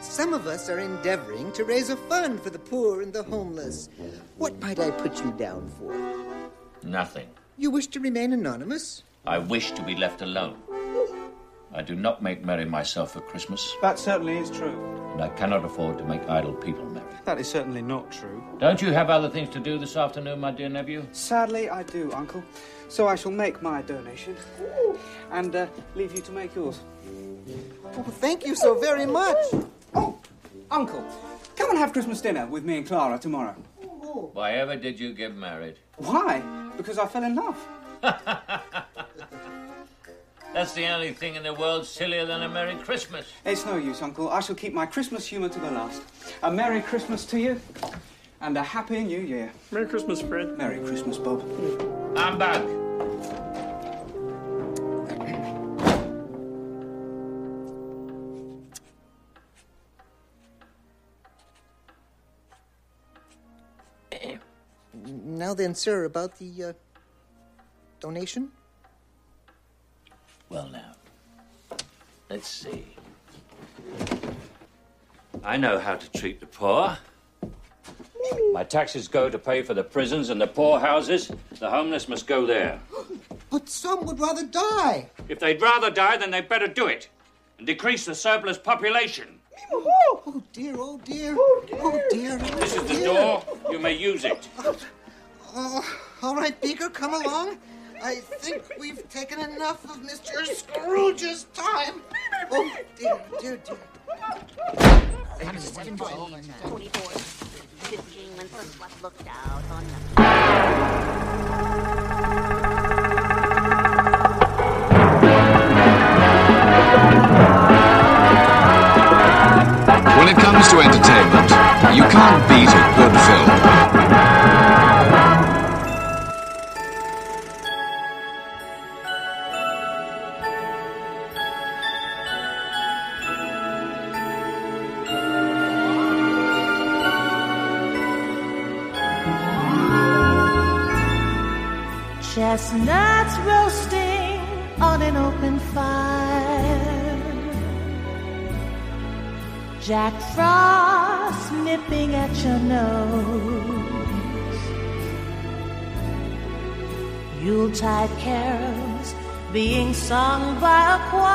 Some of us are endeavoring to raise a fund for the poor and the homeless. What might I put you down for? Nothing. You wish to remain anonymous? I wish to be left alone. I do not make merry myself for Christmas, That certainly is true. and I cannot afford to make idle people merry. That is certainly not true. Don't you have other things to do this afternoon, my dear nephew? Sadly, I do, Uncle. So I shall make my donation and uh, leave you to make yours. Oh, thank you so very much. Oh, Uncle, come and have Christmas dinner with me and Clara tomorrow. Why ever did you get married? Why? Because I fell in love. That's the only thing in the world sillier than a Merry Christmas. It's no use, Uncle. I shall keep my Christmas humour to the last. A Merry Christmas to you and a Happy New Year. Merry Christmas, Fred. Merry Christmas, Bob. I'm back. Now then, sir, about the uh, donation? Well, now, let's see. I know how to treat the poor. My taxes go to pay for the prisons and the poorhouses. The homeless must go there. But some would rather die. If they'd rather die, then they'd better do it and decrease the surplus population. Oh dear, oh dear. Oh dear. Oh This is the dear. door. You may use it. Oh, all right, Beaker, come along. I think we've taken enough of Mr. Scrooge's time. Oh dear, dear, dear. 24, 15 when first was looked out on the When it comes to entertainment, you can't beat a good film. Chestnuts roasting on an open fire. Jack Frost nipping at your nose. Yuletide carols being sung by a choir.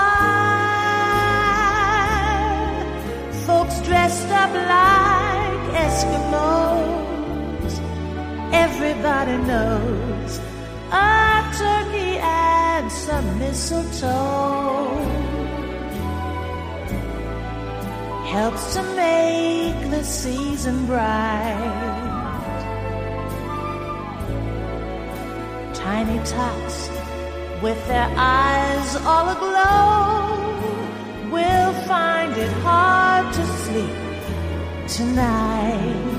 Folks dressed up like Eskimos. Everybody knows a turkey and some mistletoe helps to make the season bright. Tiny tots with their eyes all aglow will find it hard to sleep tonight.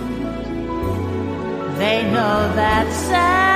They know that Santa's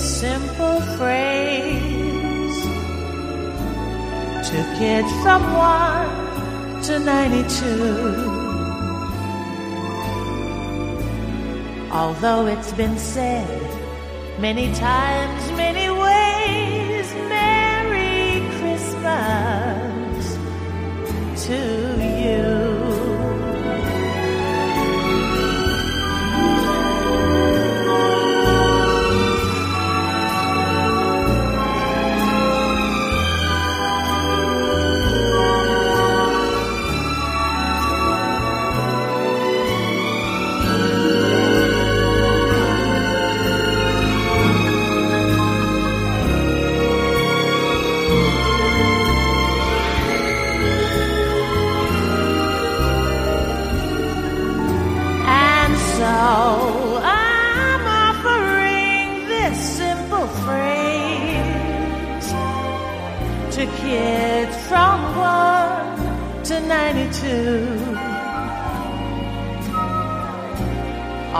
simple phrase to get from 1 to 92. Although it's been said many times,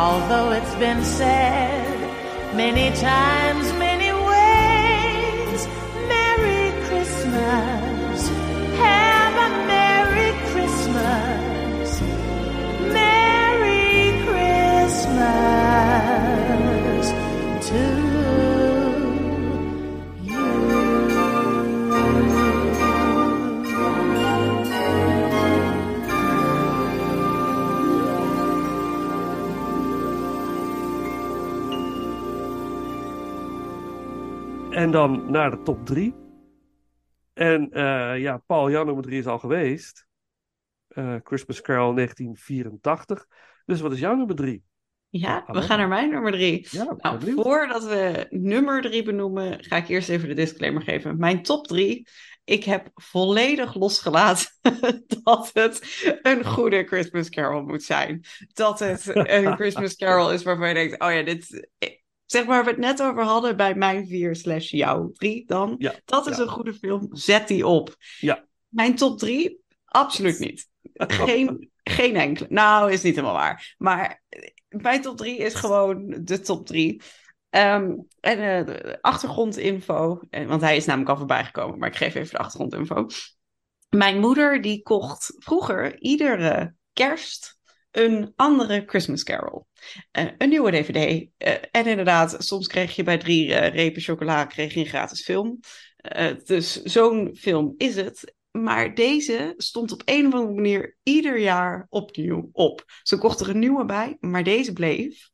Although it's been said many times, En dan naar de top 3. En eh, ja, Paul, jouw nummer 3 is al geweest. Eh, Christmas Carol 1984. Dus wat is jouw nummer 3? Ja, we gaan naar mijn nummer drie. Ja, Nou, voordat we nummer drie benoemen, ga ik eerst even de disclaimer geven. Mijn top drie, ik heb volledig losgelaten dat het een goede Christmas Carol moet zijn. Dat het een Christmas Carol is waarvan je denkt, oh ja, dit... Zeg maar, waar we het net over hadden bij mijn vier slash jouw drie dan. Ja, Dat is ja. een goede film, zet die op. Ja. Mijn top drie, absoluut niet. Geen, geen enkele. Nou, is niet helemaal waar. Maar mijn top drie is gewoon de top drie. Ehm, en eh, de achtergrondinfo, eh, want hij is namelijk al voorbij gekomen, maar ik geef even de achtergrondinfo. Mijn moeder die kocht vroeger iedere kerst een andere Christmas Carol. Eh, een nieuwe DVD. Eh, en inderdaad, soms kreeg je bij drie eh, repen chocola kreeg je een gratis film. Dus zo'n film is het. Maar deze stond op een of andere manier ieder jaar opnieuw op. Ze kocht er een nieuwe bij, maar deze bleef.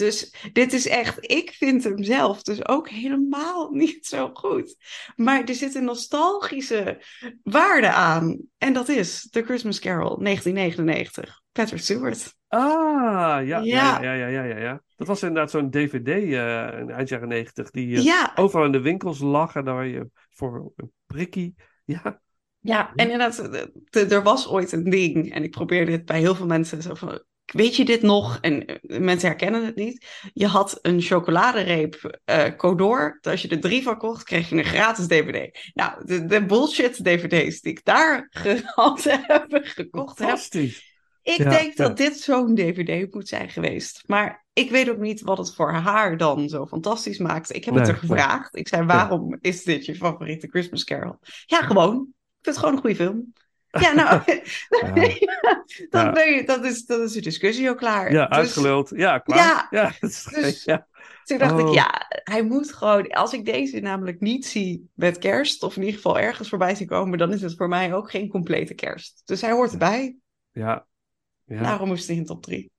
Dus dit is echt, ik vind hem zelf dus ook helemaal niet zo goed. Maar er zit een nostalgische waarde aan. En dat is The Christmas Carol 1999. Patrick Stewart. Ah, ja, ja, Ja. ja, ja, ja. Dat was inderdaad zo'n DVD eh in eind jaren 90 die eh, Ja, overal in de winkels lag en daar je voor een prikkie. Ja, Ja, en inderdaad, de- de- er was ooit een ding. En ik probeerde het bij heel veel mensen zo van. Weet je dit nog? En eh, mensen herkennen het niet. Je had een chocoladereep eh Codor. Als je er drie van kocht, kreeg je een gratis DVD. Nou, de, de bullshit DVD's die ik daar gehad heb, gekocht heb. fantastisch. Ik Ja, denk ja. dat dit zo'n DVD moet zijn geweest. Maar ik weet ook niet wat het voor haar dan zo fantastisch maakt. Ik heb het er gevraagd. Ik zei, waarom is dit je favoriete Christmas Carol? Ja, gewoon. Ik vind het gewoon een goede film. Ja, nou, dan. Ben je, dat, is, dat is de discussie ook klaar. Ja, Dus uitgeluld. Ja, klaar. Ja, dat is dus- ja. Toen dacht Oh. ik, ja, hij moet gewoon... Als ik deze namelijk niet zie met kerst, of in ieder geval ergens voorbij zie komen, dan is het voor mij ook geen complete kerst. Dus hij hoort erbij. ja. ja. Daarom moest hij in top 3.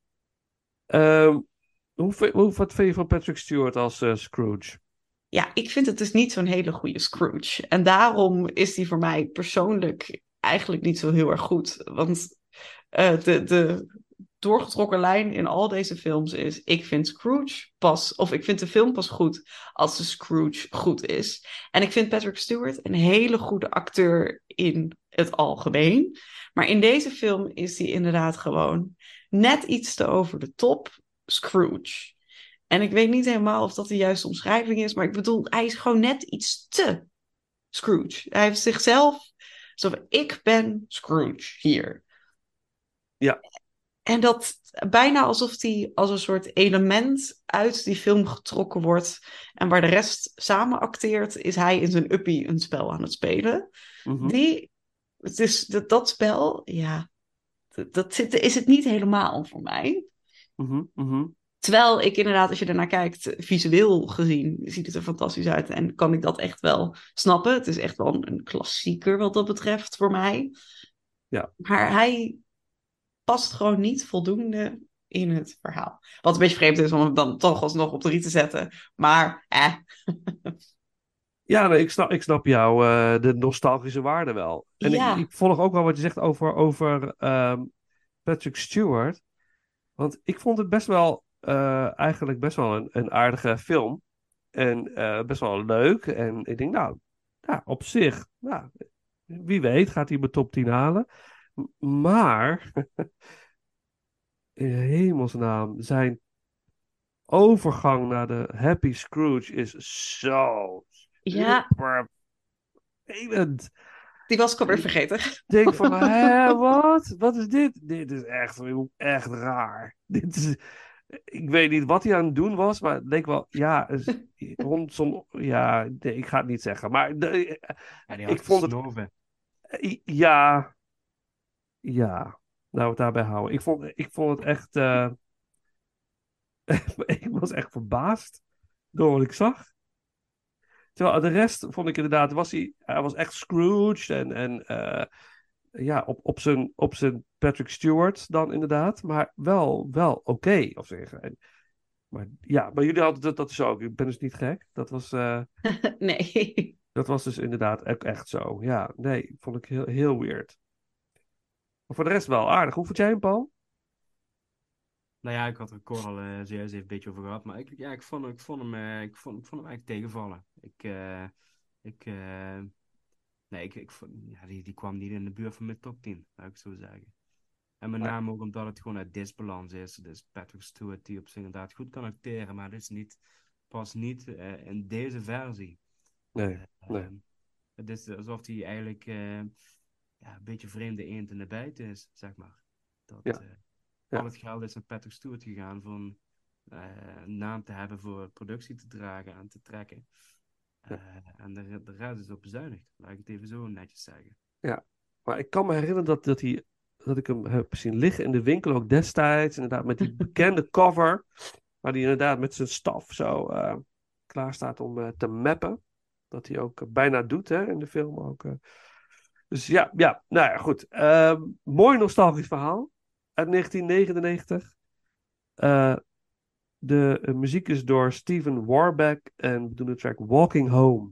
Ehm, hoe, hoe, wat vind je van Patrick Stewart als eh, Scrooge? Ja, ik vind het dus niet zo'n hele goede Scrooge. En daarom is die voor mij persoonlijk eigenlijk niet zo heel erg goed. Want eh, de, de doorgetrokken lijn in al deze films is: ik vind Scrooge pas, of ik vind de film pas goed als de Scrooge goed is. En ik vind Patrick Stewart een hele goede acteur in het algemeen. Maar in deze film is hij inderdaad gewoon net iets te over de top Scrooge. En ik weet niet helemaal of dat de juiste omschrijving is, maar ik bedoel, hij is gewoon net iets te Scrooge. Hij heeft zichzelf, van, ik ben Scrooge hier. Ja. En dat bijna alsof hij als een soort element uit die film getrokken wordt. En waar de rest samen acteert, is hij in zijn uppie een spel aan het spelen. Mhm. Die, het is, dat, dat spel, ja, dat, dat is het niet helemaal voor mij. Mhm, mhm. Terwijl ik inderdaad, als je ernaar kijkt, visueel gezien, ziet het er fantastisch uit. En kan ik dat echt wel snappen. Het is echt wel een klassieker wat dat betreft voor mij. Ja. Maar hij past gewoon niet voldoende in het verhaal. Wat een beetje vreemd is om hem dan toch alsnog op drie te zetten. Maar, eh. Ja, nee, ik snap, ik snap jou, eh, de nostalgische waarde wel. En Ja. ik, ik volg ook wel wat je zegt over, over ehm, Patrick Stewart. Want ik vond het best wel, eh, eigenlijk best wel een, een aardige film. En eh, best wel leuk. En ik denk, nou, ja, op zich, nou, wie weet gaat hij mijn top 10 halen. Maar, in hemelsnaam, zijn overgang naar de Happy Scrooge is zo Ja, super. Die was ik alweer vergeten. denk van, hè, wat? Wat is dit? Dit is echt, echt raar. Dit is, ik weet niet wat hij aan het doen was, maar het leek wel, ja, is- rond zo'n, ja, nee, ik ga het niet zeggen. Maar de- Ja, ik had vond het, ja, ja, nou, we het daarbij houden. Ik vond, ik vond het echt, eh, ik was echt verbaasd door wat ik zag. Terwijl de rest vond ik inderdaad, was hij, hij was echt Scrooge en, en eh, ja, op, op, zijn, op zijn Patrick Stewart dan inderdaad, maar wel, wel oké of zeggen. En, maar ja, maar jullie hadden dat, dat is ook, ik ben dus niet gek. Dat was, eh, Nee. dat was dus inderdaad ook echt zo. Ja, nee, vond ik heel, heel weird. Maar voor de rest wel aardig. Hoe vond jij hem, Paul? Nou ja, ik had er Cor al eh, zojuist even een beetje over gehad. Maar ik, ja, ik, vond, ik, vond hem, eh, ik, vond, ik vond hem eigenlijk tegenvallen. Ik, eh, ik, eh, nee, ik, ik ja, die, die kwam niet in de buurt van mijn top 10, zou ik zo zeggen. En met name ook omdat het gewoon uit disbalans is. Dus Patrick Stewart die op zich inderdaad goed kan acteren, maar dit is niet, past niet eh, in deze versie. Nee, nee. Ehm, het is alsof hij eigenlijk eh, ja, een beetje vreemde eend in de bijt is, zeg maar. Dat, Ja. eh, Ja. Al het geld is naar Patrick Stewart gegaan voor eh, een naam te hebben voor productie te dragen en te trekken. Eh, en de, rest is op bezuinigd, laat ik het even zo netjes zeggen. Ja, maar ik kan me herinneren dat, dat, hij, dat ik hem heb zien liggen in de winkel ook destijds. Inderdaad, met die bekende cover. Waar hij inderdaad met zijn staf zo eh, klaar staat om eh, te mappen. Dat hij ook bijna doet hè, in de film ook. Dus ja, ja, nou ja, goed. Ehm, mooi nostalgisch verhaal uit 1999. De eh, muziek is door Steven Warbeck en we doen de track Walking Home.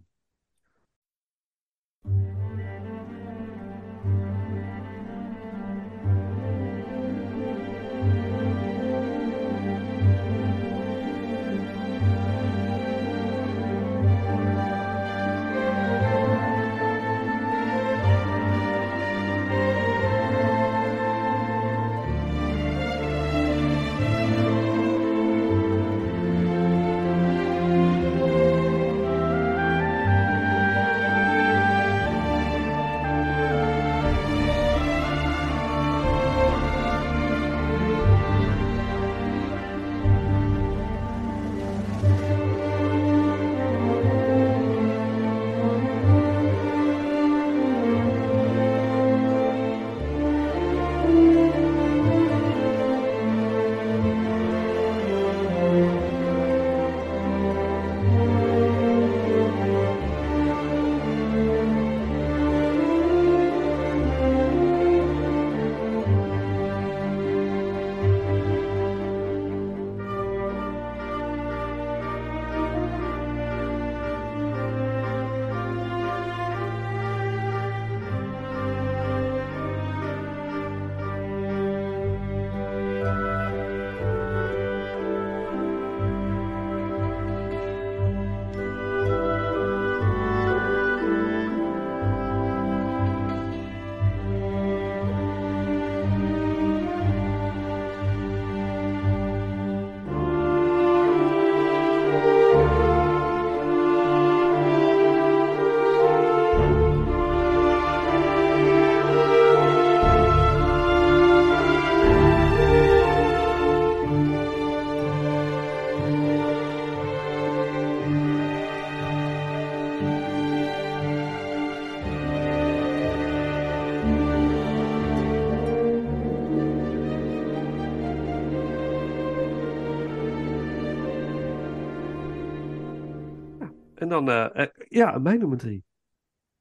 Eh, eh, ja, mijn nummer drie.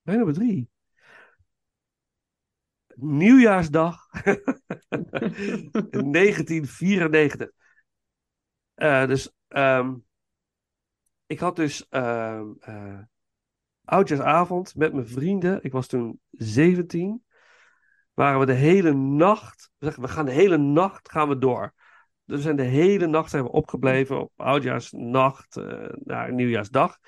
Mijn nummer drie. Nieuwjaarsdag 1994. Eh, dus ehm, ik had dus ehm eh, oudjaarsavond met mijn vrienden. Ik was toen 17. Waren we de hele nacht. We we gaan de hele nacht gaan we door. Dus we zijn de hele nacht zijn we opgebleven op oudjaarsnacht naar nieuwjaarsdag.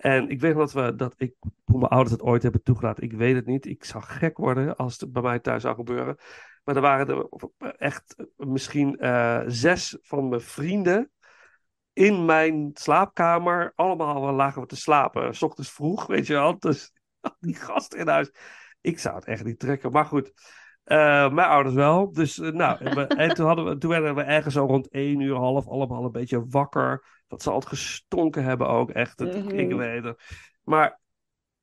En ik weet dat, we, dat ik, hoe mijn ouders het ooit hebben toegelaten, ik weet het niet. Ik zou gek worden als het bij mij thuis zou gebeuren. Maar er waren er echt misschien eh, zes van mijn vrienden in mijn slaapkamer. Allemaal lagen we te slapen. S ochtends vroeg, weet je wel. Dus die gasten in huis. Ik zou het echt niet trekken. Maar goed, eh, mijn ouders wel. Dus eh, nou, en, we- en toen, hadden we, toen werden we ergens zo rond één uur half allemaal een beetje wakker. Dat ze altijd gestonken hebben ook, echt. Dat Mhm. ik weet het. Maar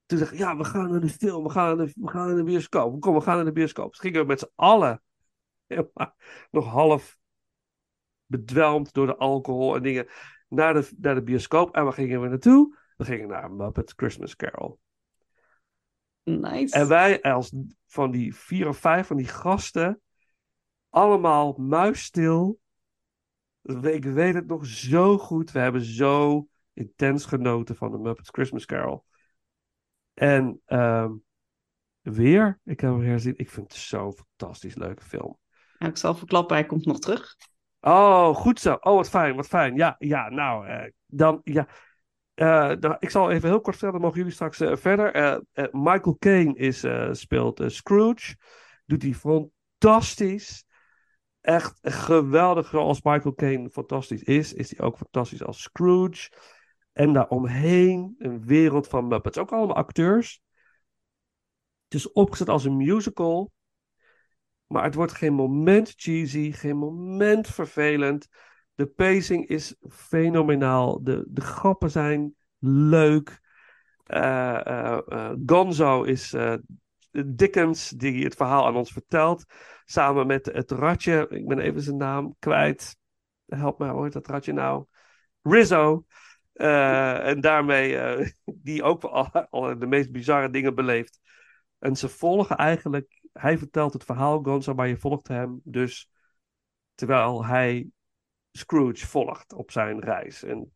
toen dacht ik, ja, we gaan naar de film, we gaan naar de, we gaan naar de bioscoop. Kom, we gaan naar de bioscoop. Dus gingen we met z'n allen nog half bedwelmd door de alcohol en dingen naar de, naar de bioscoop. En waar gingen we naartoe? We gingen naar Muppet Christmas Carol. Nice. En wij als van die vier of vijf van die gasten, allemaal muisstil. Ik weet het nog zo goed. We hebben zo intens genoten van de Muppets Christmas Carol. En ehm, weer, ik heb hem herzien. Ik vind het zo'n fantastisch leuke film. Nou, ik zal verklappen, hij komt nog terug. Oh, goed zo. Oh, wat fijn, wat fijn. Ja, ja nou, eh, dan, ja. Eh, nou, ik zal even heel kort vertellen, mogen jullie straks eh, verder. Eh, Michael Caine is, speelt Scrooge. Doet hij fantastisch. Echt geweldig zoals Michael Caine fantastisch is, is hij ook fantastisch als Scrooge. En daaromheen een wereld van Muppets. Ook allemaal acteurs. Het is opgezet als een musical. Maar het wordt geen moment cheesy, geen moment vervelend. De pacing is fenomenaal. De, de grappen zijn leuk. Eh, eh, eh, Gonzo is Dickens die het verhaal aan ons vertelt. Samen met het ratje. Ik ben even zijn naam kwijt. Help hoe heet dat ratje nou? Rizzo. En daarmee, die ook al de meest bizarre dingen beleeft. En ze volgen eigenlijk, hij vertelt het verhaal, Gonzo, maar je volgt hem dus terwijl hij Scrooge volgt op zijn reis. En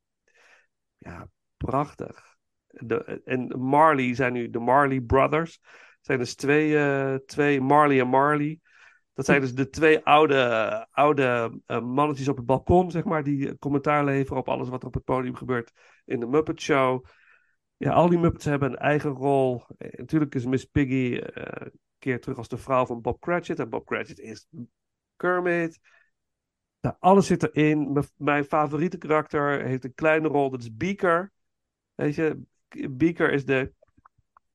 ja, prachtig. De, en Marley zijn nu de Marley Brothers. Zijn dus twee, eh, twee Marley en Marley. Dat zijn dus de twee oude, oude eh, mannetjes op het balkon, zeg maar, die commentaar leveren op alles wat er op het podium gebeurt in de Muppet Show. Ja, al die Muppets hebben een eigen rol. Eh, natuurlijk is Miss Piggy eh, keer terug als de vrouw van Bob Cratchit. En Bob Cratchit is Kermit. Nou, alles zit erin. Mijn favoriete karakter heeft een kleine rol. Dat is Beaker. Weet je, Beaker is de...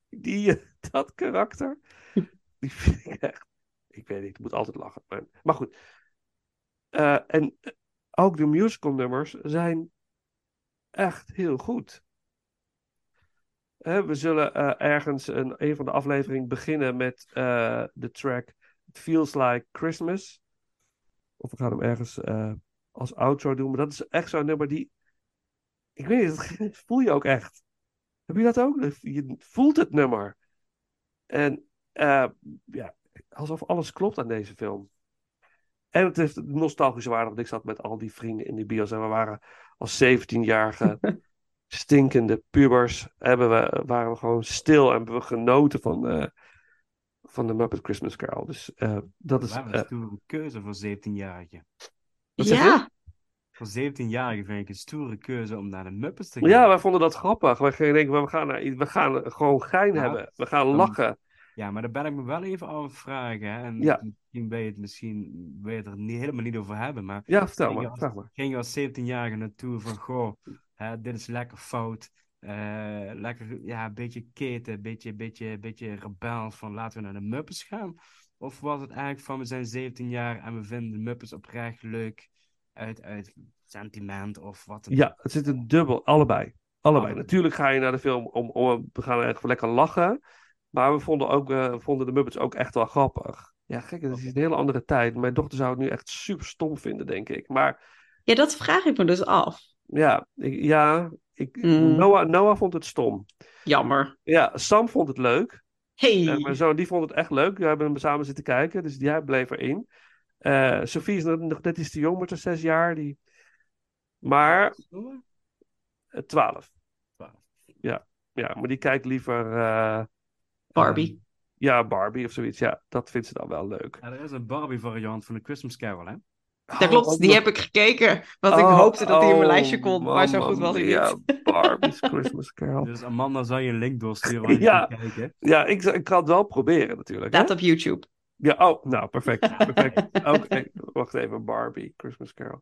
Die, dat karakter. Die vind ik echt... Ik weet niet, ik moet altijd lachen. Maar, maar goed. Eh, en ook de musical nummers zijn echt heel goed. We zullen eh, ergens een, een van de afleveringen beginnen met eh, de track It Feels Like Christmas. Of we gaan hem ergens eh, als outro doen. Maar dat is echt zo'n nummer die... Ik weet niet, dat voel je ook echt. Heb je dat ook? Je voelt het nummer. En eh, ja, alsof alles klopt aan deze film. En het is nostalgische waarde, want ik zat met al die vrienden in de bios en we waren als 17-jarige stinkende pubers, hebben we, waren we gewoon stil en hebben we genoten van, eh, van de Muppet Christmas Carol. Dus eh, dat is... Een eh, stoere keuze voor 17-jarigen. Wat zeg je? Ja, Voor 17-jarigen vind ik een stoere keuze om naar de Muppets te gaan. ja, wij vonden dat grappig. Wij gingen denken, we gaan, naar, we gaan gewoon gein Ja. hebben. We gaan lachen. Ja, maar daar ben ik me wel even aan het vragen. Hè? En Ja. misschien wil je het misschien wil je het er niet, helemaal niet over hebben. Maar Ja, vertel ging je maar. als, ging je als 17-jarige naartoe van, goh, hè, dit is lekker fout. Eh, lekker, ja, een beetje keten, een beetje, beetje, beetje rebels van laten we naar de Muppets gaan. Of was het eigenlijk van, we zijn 17 jaar en we vinden de Muppets oprecht leuk uit, uit sentiment of wat dan Ja, het zit een dubbel, allebei. Allebei. Natuurlijk ga je naar de film om, om we gaan echt lekker lachen. Maar we vonden, ook, eh, vonden de Muppets ook echt wel grappig. Ja, gek, het is een hele andere tijd. Mijn dochter zou het nu echt super stom vinden, denk ik. Maar ja, dat vraag ik me dus af. ja, ik, ja ik, Mm. Noah, Noah vond het stom. Jammer. Ja, Sam vond het leuk. Hey. En mijn zoon die vond het echt leuk. We hebben hem samen zitten kijken, dus die hij bleef erin. Eh Sophie is nog, net iets te jong met haar zes jaar. Die... Maar eh, twaalf. Ja, ja, maar die kijkt liever... eh, Barbie. eh, ja, Barbie of zoiets. Ja, dat vindt ze dan wel leuk. Ja, er is een Barbie variant van de Christmas Carol, hè? Dat klopt, die heb ik gekeken. Want ik hoopte dat die in mijn Oh, lijstje kon, maar zo goed was hij niet. Barbie's Christmas Carol. Dus Amanda zou je een link doorsturen waar je Ja. kunt kijken. Ja, ik, ik kan het wel proberen natuurlijk. hè? Staat op YouTube. Ja, oh, nou, perfect. perfect. Oké, wacht even, Barbie, Christmas Carol.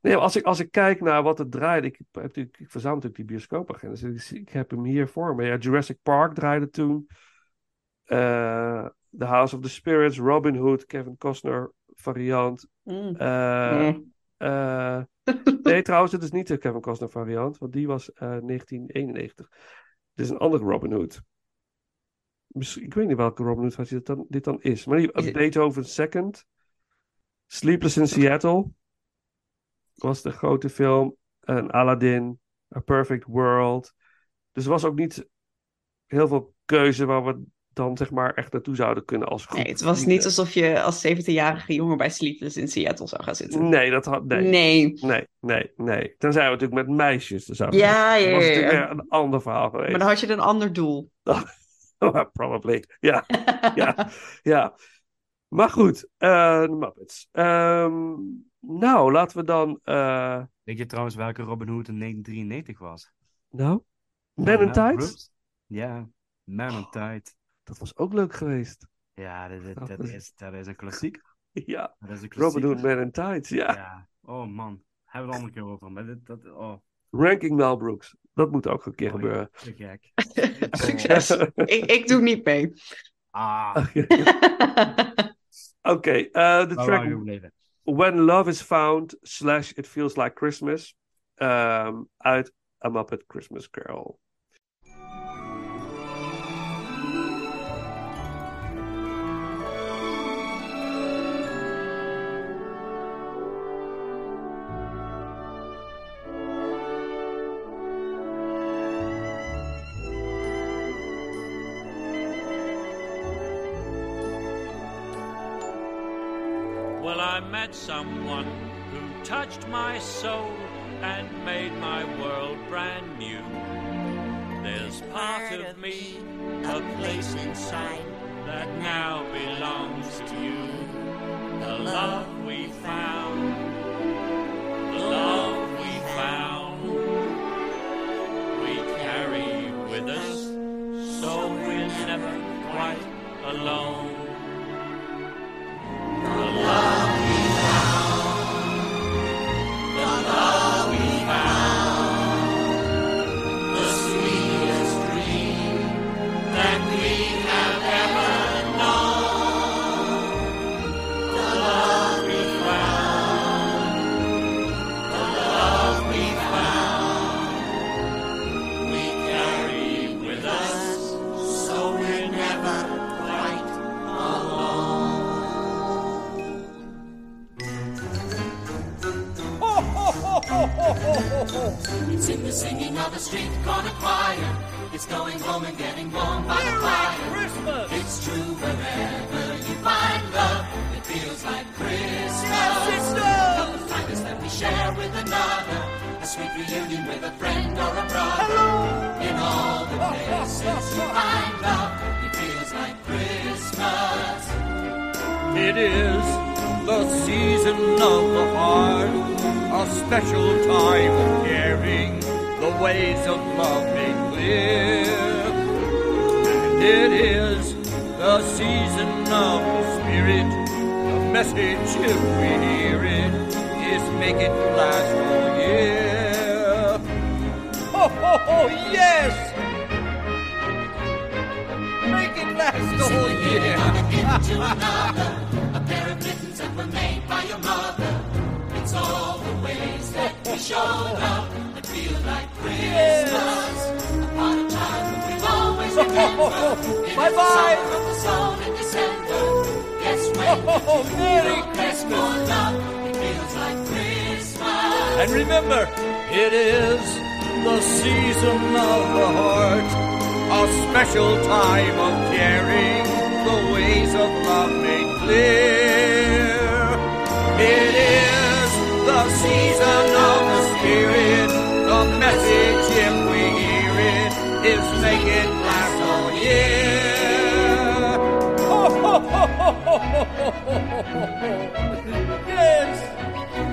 Nee, als ik, als ik kijk naar wat het draait, ik, heb natuurlijk, ik verzamel natuurlijk die bioscoopagenda. Dus ik, ik heb hem hier voor me. Ja, Jurassic Park draaide toen. eh, The House of the Spirits, Robin Hood, Kevin Costner variant. Mm. Eh, Mm. eh, nee, trouwens, het is niet de Kevin Costner variant, want die was eh 1991. Dit is een andere Robin Hood. Misschien, ik weet niet welke Robin Hood versie dit dan, dit dan is. Maar die, Beethoven Second. Sleepless in Seattle. Was de grote film. En Aladdin. A Perfect World. Dus er was ook niet heel veel keuze waar we dan zeg maar echt naartoe zouden kunnen als groep. Nee, het was niet alsof je als 17-jarige jongen bij Sleepless in Seattle zou gaan zitten. Nee, dat had... Nee. Nee. Nee, nee, nee. Tenzij we natuurlijk met meisjes zouden Ja, gaan. ja, Dat was ja, natuurlijk ja. weer een ander verhaal geweest. Maar dan had je een ander doel. Probably. Ja, ja, ja. Maar goed, eh de Muppets. Ehm, nou, laten we dan... eh, Weet je trouwens welke Robin Hood in 1993 was? nou, Van Men in Mel Tights? Brooks. Ja, Man in Tights. Dat was ook leuk geweest. Ja, dat, dat, is, dat is een klassiek. Ja, Dat is een Robin klassieker. Hood, Men in Tights, ja. Ja. Oh man, hebben we het andere keer over. Maar dit, dat, oh, Ranking Mel Brooks. Dat moet ook een keer Oh, gebeuren. te gek. Succes. ik, ik doe niet mee. Ah, Oké, eh, de track? When Love is Found slash It Feels Like Christmas ehm, uit A Muppet Christmas Carol. Touched my soul and made my world brand new. There's part of me, a place inside, that now belongs to you. The love we found, the love we found, we carry with us, so we're never quite alone. Street corner choir. It's going home and getting warm by the fire. Christmas! It's true wherever you find love. It feels like Christmas. Yes, it! The kindness that we share with another. A sweet reunion with a friend or a brother. Hello! In all the places you find love. It feels like Christmas. It is the season of the heart, a special time of caring, the ways of love made clear. And it is the season of the spirit, the message, if we hear it, is make it last all year. Oh, oh, oh yes! Make it last all year. another. A pair of mittens that were made by your mother. It's all the ways that we showed up feel like Christmas. A of we've always remembered. It Bye bye. of the soul in December. Yes, when Oh, Merry your love, it feels like Christmas. And remember, it is the season of the heart, a special time of caring, the ways of love made clear. It is the season of the spirit, message, if we hear it, is make it last all year. Ho, ho, ho, ho, ho, ho, yes.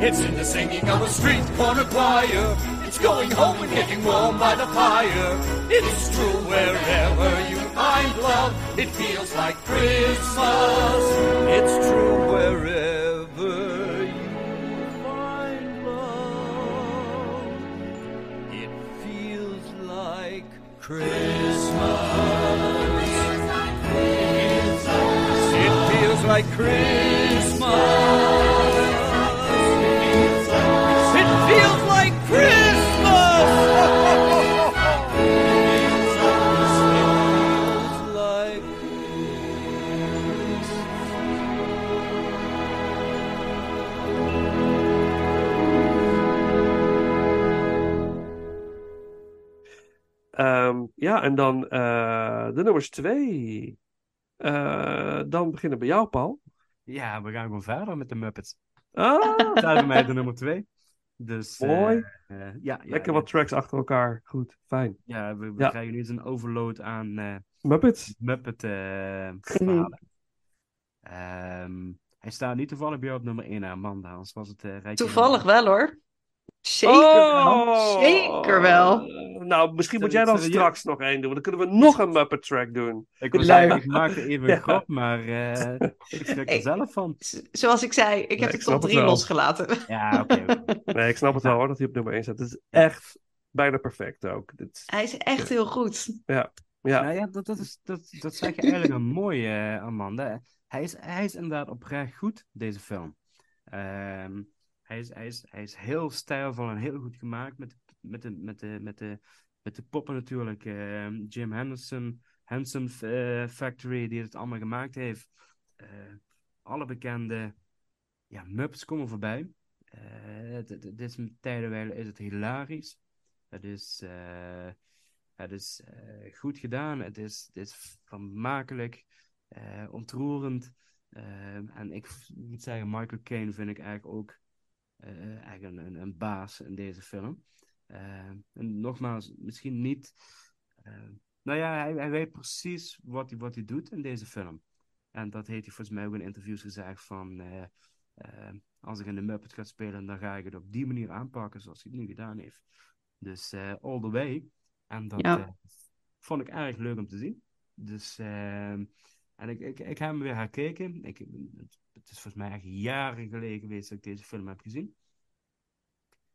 It's in the singing of a street corner choir. It's going home and getting warm by the fire. It's true wherever you find love, it feels like Christmas. It's true. Christmas. It feels like Christmas. Ja, en dan eh, de nummers twee. Eh, dan beginnen bij jou, Paul. Ja, we gaan gewoon verder met de Muppets. Ah, Dat is bij mij de nummer twee. Dus, eh, Mooi. ja, ja, lekker wat tracks achter elkaar. Goed, fijn. Ja, we, we Ja. krijgen nu eens een overload aan eh, Muppets. Muppet verhalen. Ehm, hij staat niet toevallig bij jou op nummer 1 Amanda, anders was het eh rijtje Toevallig wel hoor. Zeker Oh! wel. Zeker wel. Nou, misschien moet jij dan straks nog één doen. want Dan kunnen we nog een Muppet track doen. Ik was eigenlijk, ik maakte even een Ja. grap, maar eh, ik schrik er zelf van. Zoals ik zei, ik Nee, heb ik top het 3 wel. losgelaten. Ja, oké. Nee, ik snap het wel hoor, dat hij op nummer 1 staat. Het is echt bijna perfect ook. Dit Hij is echt heel goed. ja, Nou ja, dat, dat, is, dat, dat zeg je eigenlijk een mooie, eh, Amanda. Hij is, hij is inderdaad oprecht goed, deze film. Ehm, hij, is, hij, is, heel stijlvol en heel goed gemaakt met, met, de, met, de, met, de, met de poppen natuurlijk. Ehm, Jim Henderson, Henson eh, Factory, die het allemaal gemaakt heeft. Eh, alle bekende ja, Muppets komen voorbij. Eh, dit is tijdenwijle is het hilarisch. Het is... het is goed gedaan, het is, het is vermakelijk, ontroerend. Ehm, en ik moet zeggen, Michael Caine vind ik eigenlijk ook eh, eigenlijk een, een, een baas in deze film. Ehm, en nogmaals, misschien niet. ehm, nou ja, hij, hij weet precies wat hij, wat hij doet in deze film. En dat heeft hij volgens mij ook in interviews gezegd van... eh, eh, als ik in de Muppet ga spelen, dan ga ik het op die manier aanpakken zoals hij het nu gedaan heeft. Dus eh, all the way. En dat Ja. eh, vond ik erg leuk om te zien. Dus, ehm, en ik, ik, ik heb hem weer herkeken. Ik, het, het is volgens mij echt jaren geleden geweest dat ik deze film heb gezien.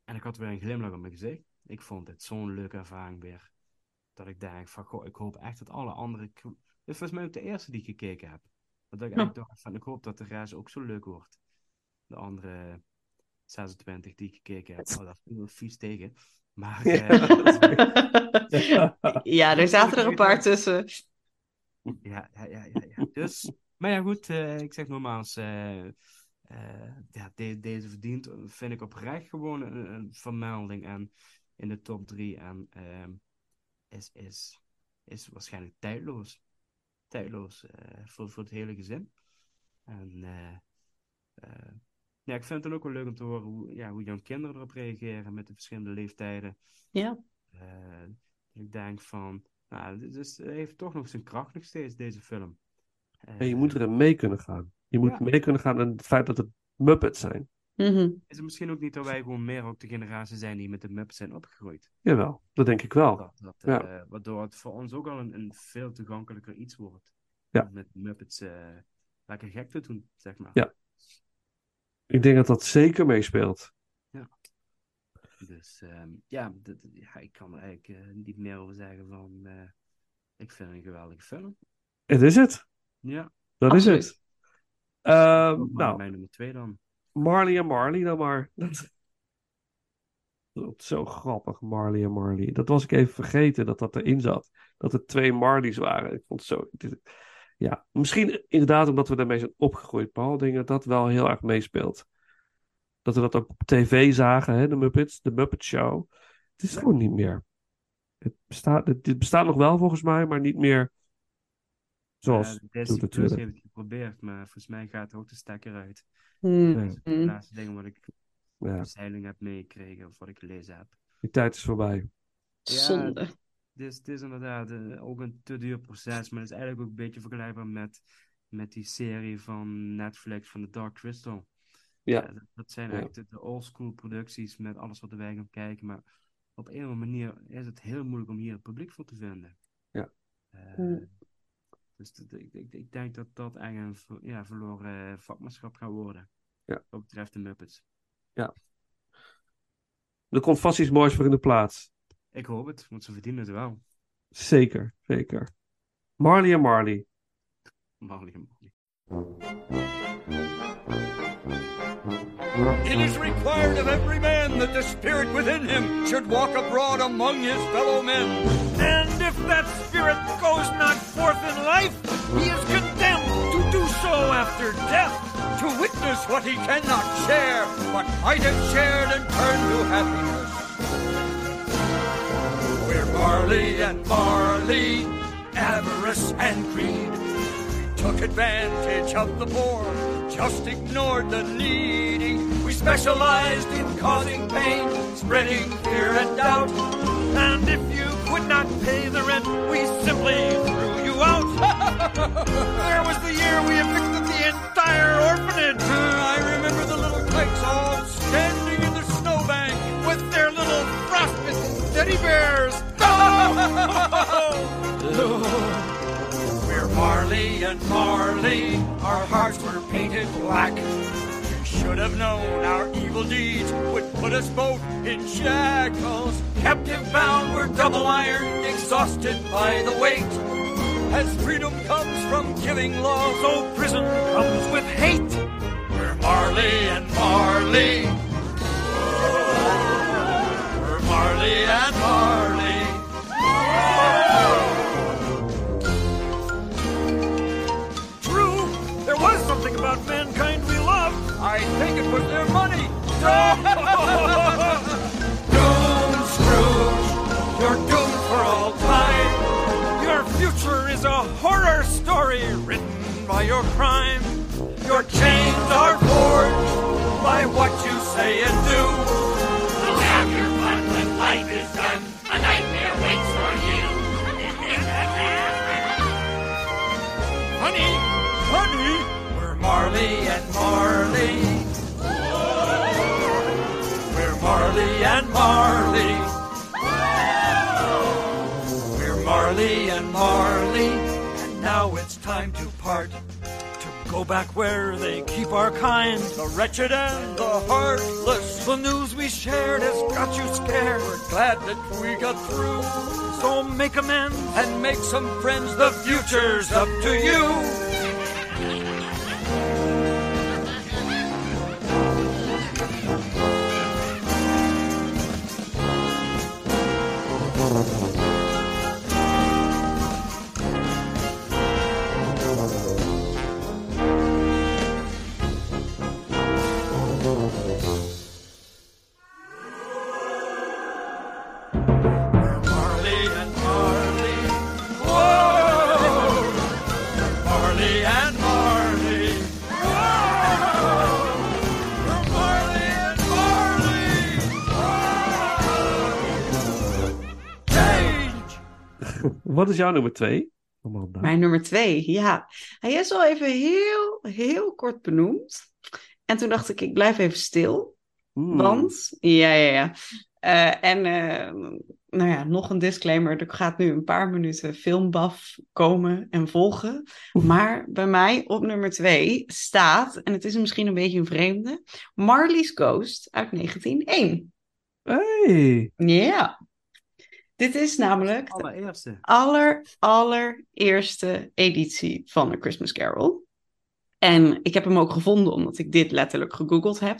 En ik had weer een glimlach op mijn gezicht. Ik vond het zo'n leuke ervaring weer. Dat ik denk van, goh, ik hoop echt dat alle andere... Dit is volgens mij ook de eerste die ik gekeken heb. Dat ik Ja. eigenlijk dacht van, ik hoop dat de rest ook zo leuk wordt. De andere 26 die ik gekeken heb. Oh, dat viel wel vies tegen. Maar... Ja. eh, ja, er zaten er een paar tussen. Ja, ja, ja, ja, ja. Dus, maar ja, goed, eh, ik zeg nogmaals, eh, ja, de- deze verdient, vind ik oprecht gewoon een, een vermelding en in de top drie en ehm, is, is, is waarschijnlijk tijdloos. Tijdloos voor, voor het hele gezin. En ja, ik vind het dan ook wel leuk om te horen hoe, ja, hoe jonge kinderen erop reageren met de verschillende leeftijden. Ja. Ik denk van, nou, het heeft toch nog zijn kracht nog steeds, deze film. Eh, En je moet erin mee kunnen gaan. Je moet Ja. mee kunnen gaan in het feit dat het Muppets zijn. Mhm. Is het misschien ook niet dat wij gewoon meer ook de generatie zijn die met de Muppets zijn opgegroeid? Jawel, dat denk ik wel. Dat, dat, Ja. eh, waardoor het voor ons ook al een, een veel toegankelijker iets wordt. Ja. Om Met Muppets eh, lekker gek te doen, zeg maar. Ja. Ik denk dat dat zeker meespeelt. Dus ehm, ja, dat- ja, ik kan er eigenlijk eh, niet meer over zeggen van... eh, ik vind het een geweldige film. Het is het. Ja. Dat Absoluut. is het. Ehm, Maar nou, Mijn nummer twee dan. Marley en Marley dan maar. Dat... dat is zo grappig, Marley en Marley. Dat was ik even vergeten dat dat erin zat. Dat er twee Marleys waren. Ik vond het zo... dit- Ja, misschien inderdaad omdat we daarmee zijn opgegroeid, Paul. Denk dat dat wel heel erg meespeelt. Dat we dat ook op tv zagen, hè, de Muppets, de Muppet Show. Het is gewoon niet meer. Het bestaat, het, dit bestaat nog wel volgens mij, maar niet meer zoals Ja, het doet Disney Plus natuurlijk. heeft het geprobeerd, maar volgens mij gaat er ook de stekker uit. Hmm. Dat is de Hmm. laatste dingen wat ik Ja, zeiling heb meegekregen of wat ik gelezen heb. die tijd is voorbij. Zonde. Het is, het is inderdaad eh, ook een te duur proces, maar het is eigenlijk ook een beetje vergelijkbaar met, met die serie van Netflix van The Dark Crystal. Ja. Eh, dat, zijn Ja. eigenlijk de, de oldschool producties met alles wat erbij gaan kijken, maar op een of andere manier is het heel moeilijk om hier het publiek voor te vinden. Ja. Eh, Hmm. Dus ik, ik, ik denk dat dat eigenlijk een ja, verloren vakmanschap gaat worden. Ja. Wat betreft de Muppets. Er komt vast iets moois voor in de plaats. Ik hoop het, want ze verdienen het wel. Zeker, zeker. Marley en Marley. Marley en Marley. It is required of every man that the spirit within him should walk abroad among his fellow men. And if that spirit goes not forth in life, he is condemned to do so after death. To witness what he cannot share, but might have shared and turned to happiness. We're Marley and Marley, avarice and greed. We took advantage of the poor, just ignored the needy. We specialized in causing pain, spreading fear and doubt. And if you could not pay the rent, we simply threw you out. there was the year we evicted the entire orphanage. I remember the little kites all standing in the snowbank. with their little frostbitten teddy bears. Marley and Marley, our hearts were painted black. You should have known our evil deeds would put us both in shackles. Captive bound, we're double ironed, exhausted by the weight. As freedom comes from giving law, so oh, prison comes with hate. We're Marley and Marley. We're Marley and Marley. About mankind we love. I think it was their money. Doom, Scrooge, you're doomed for all time. Your future is a horror story written by your crime. Your chains are forged by what you say and do. Marley and Marley. We're Marley and Marley. We're Marley and Marley. And now it's time to part. to go back where they keep our kind. The wretched and the heartless. The news we shared has got you scared. We're glad that we got through. So make amends. and make some friends. The future's up to you. Wat is jouw nummer twee? Mijn nummer twee, ja. Hij is al even heel, heel kort benoemd. En toen dacht ik, ik blijf even stil. Hmm. Want, ja, ja, ja. Eh, en eh, nou ja, nog een disclaimer. Er gaat nu een paar minuten filmbaf komen en volgen. Maar bij mij op nummer twee staat, en het is misschien een beetje een vreemde, Marley's Ghost uit 1901. Hey! Ja. Dit is namelijk de Allereerste. aller, allereerste editie van A Christmas Carol. En ik heb hem ook gevonden omdat ik dit letterlijk gegoogeld heb.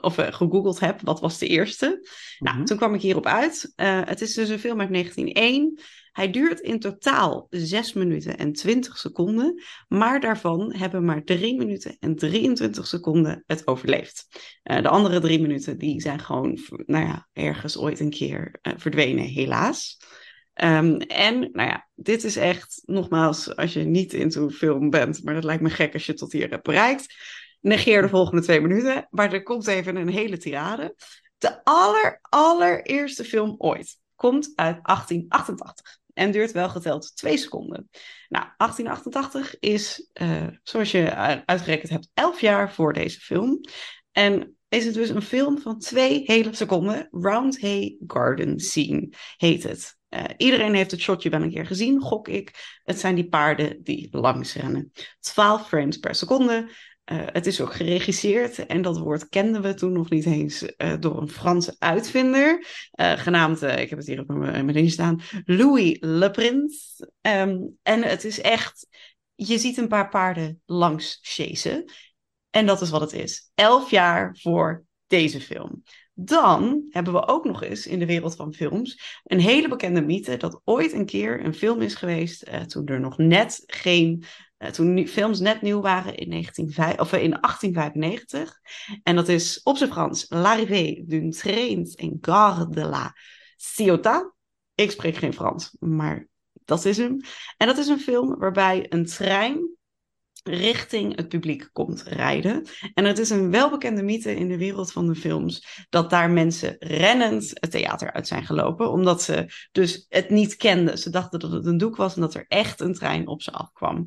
Of eh, gegoogeld heb, wat was de eerste? Nou, Mhm. toen kwam ik hierop uit. Eh, het is dus een film uit 1901. Hij duurt in totaal 6 minuten en 20 seconden. Maar daarvan hebben maar 3 minuten en 23 seconden het overleefd. Eh, de andere drie minuten die zijn gewoon nou ja, ergens ooit een keer eh, verdwenen, helaas. Ehm, en nou ja, dit is echt, nogmaals, als je niet into film bent, maar dat lijkt me gek als je tot hier hebt bereikt. Negeer de volgende twee minuten, maar er komt even een hele tirade. De aller, allereerste film ooit komt uit 1888 en duurt wel geteld twee seconden. Nou, 1888 is, eh, zoals je uitgerekend hebt, elf jaar voor deze film. En is het dus een film van twee hele seconden. Round Hay Garden Scene heet het. Eh, iedereen heeft het shotje wel een keer gezien, gok ik. Het zijn die paarden die langs rennen. 12 frames per seconde. Eh, het is ook geregisseerd en dat woord kenden we toen nog niet eens eh, door een Franse uitvinder, eh, genaamd, ik heb het hier op mijn ding staan, Louis Le Prince. Ehm, en het is echt, je ziet een paar paarden langs chasen. En dat is wat het is. Elf jaar voor deze film. Dan hebben we ook nog eens in de wereld van films een hele bekende mythe dat ooit een keer een film is geweest toen er nog net geen, toen nu- films net nieuw waren in, 1905, of, eh, in 1895. En dat is op zijn Frans L'arrivée d'une train en gare de la Ciotat. Ik spreek geen Frans, maar dat is hem. En dat is een film waarbij een trein richting het publiek komt rijden. En het is een welbekende mythe in de wereld van de films dat daar mensen rennend het theater uit zijn gelopen, omdat ze dus het niet kenden. Ze dachten dat het een doek was en dat er echt een trein op ze afkwam.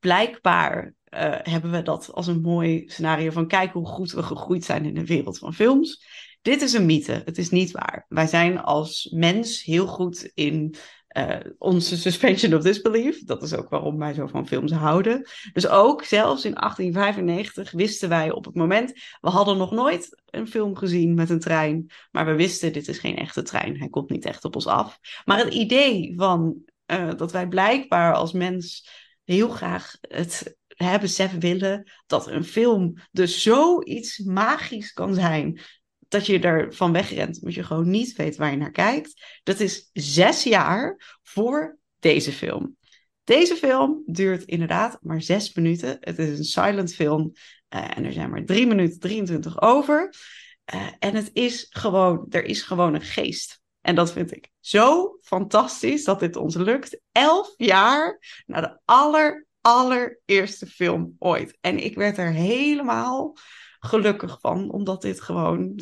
Blijkbaar eh, hebben we dat als een mooi scenario van kijk hoe goed we gegroeid zijn in de wereld van films. Dit is een mythe, het is niet waar. Wij zijn als mens heel goed in eh, onze suspension of disbelief. Dat is ook waarom wij zo van films houden. Dus ook zelfs in 1895 wisten wij op het moment, we hadden nog nooit een film gezien met een trein, maar we wisten dit is geen echte trein. Hij komt niet echt op ons af. Maar het idee van eh, dat wij blijkbaar als mens heel graag het hebben beseffen willen dat een film dus zoiets magisch kan zijn dat je ervan wegrent, omdat je gewoon niet weet waar je naar kijkt. Dat is zes jaar voor deze film. Deze film duurt inderdaad maar zes minuten. Het is een silent film eh, en er zijn maar drie minuten 23 over. Eh, en het is gewoon, er is gewoon een geest. En dat vind ik zo fantastisch dat dit ons lukt. Elf jaar na de aller, allereerste film ooit. En ik werd er helemaal gelukkig van, omdat dit gewoon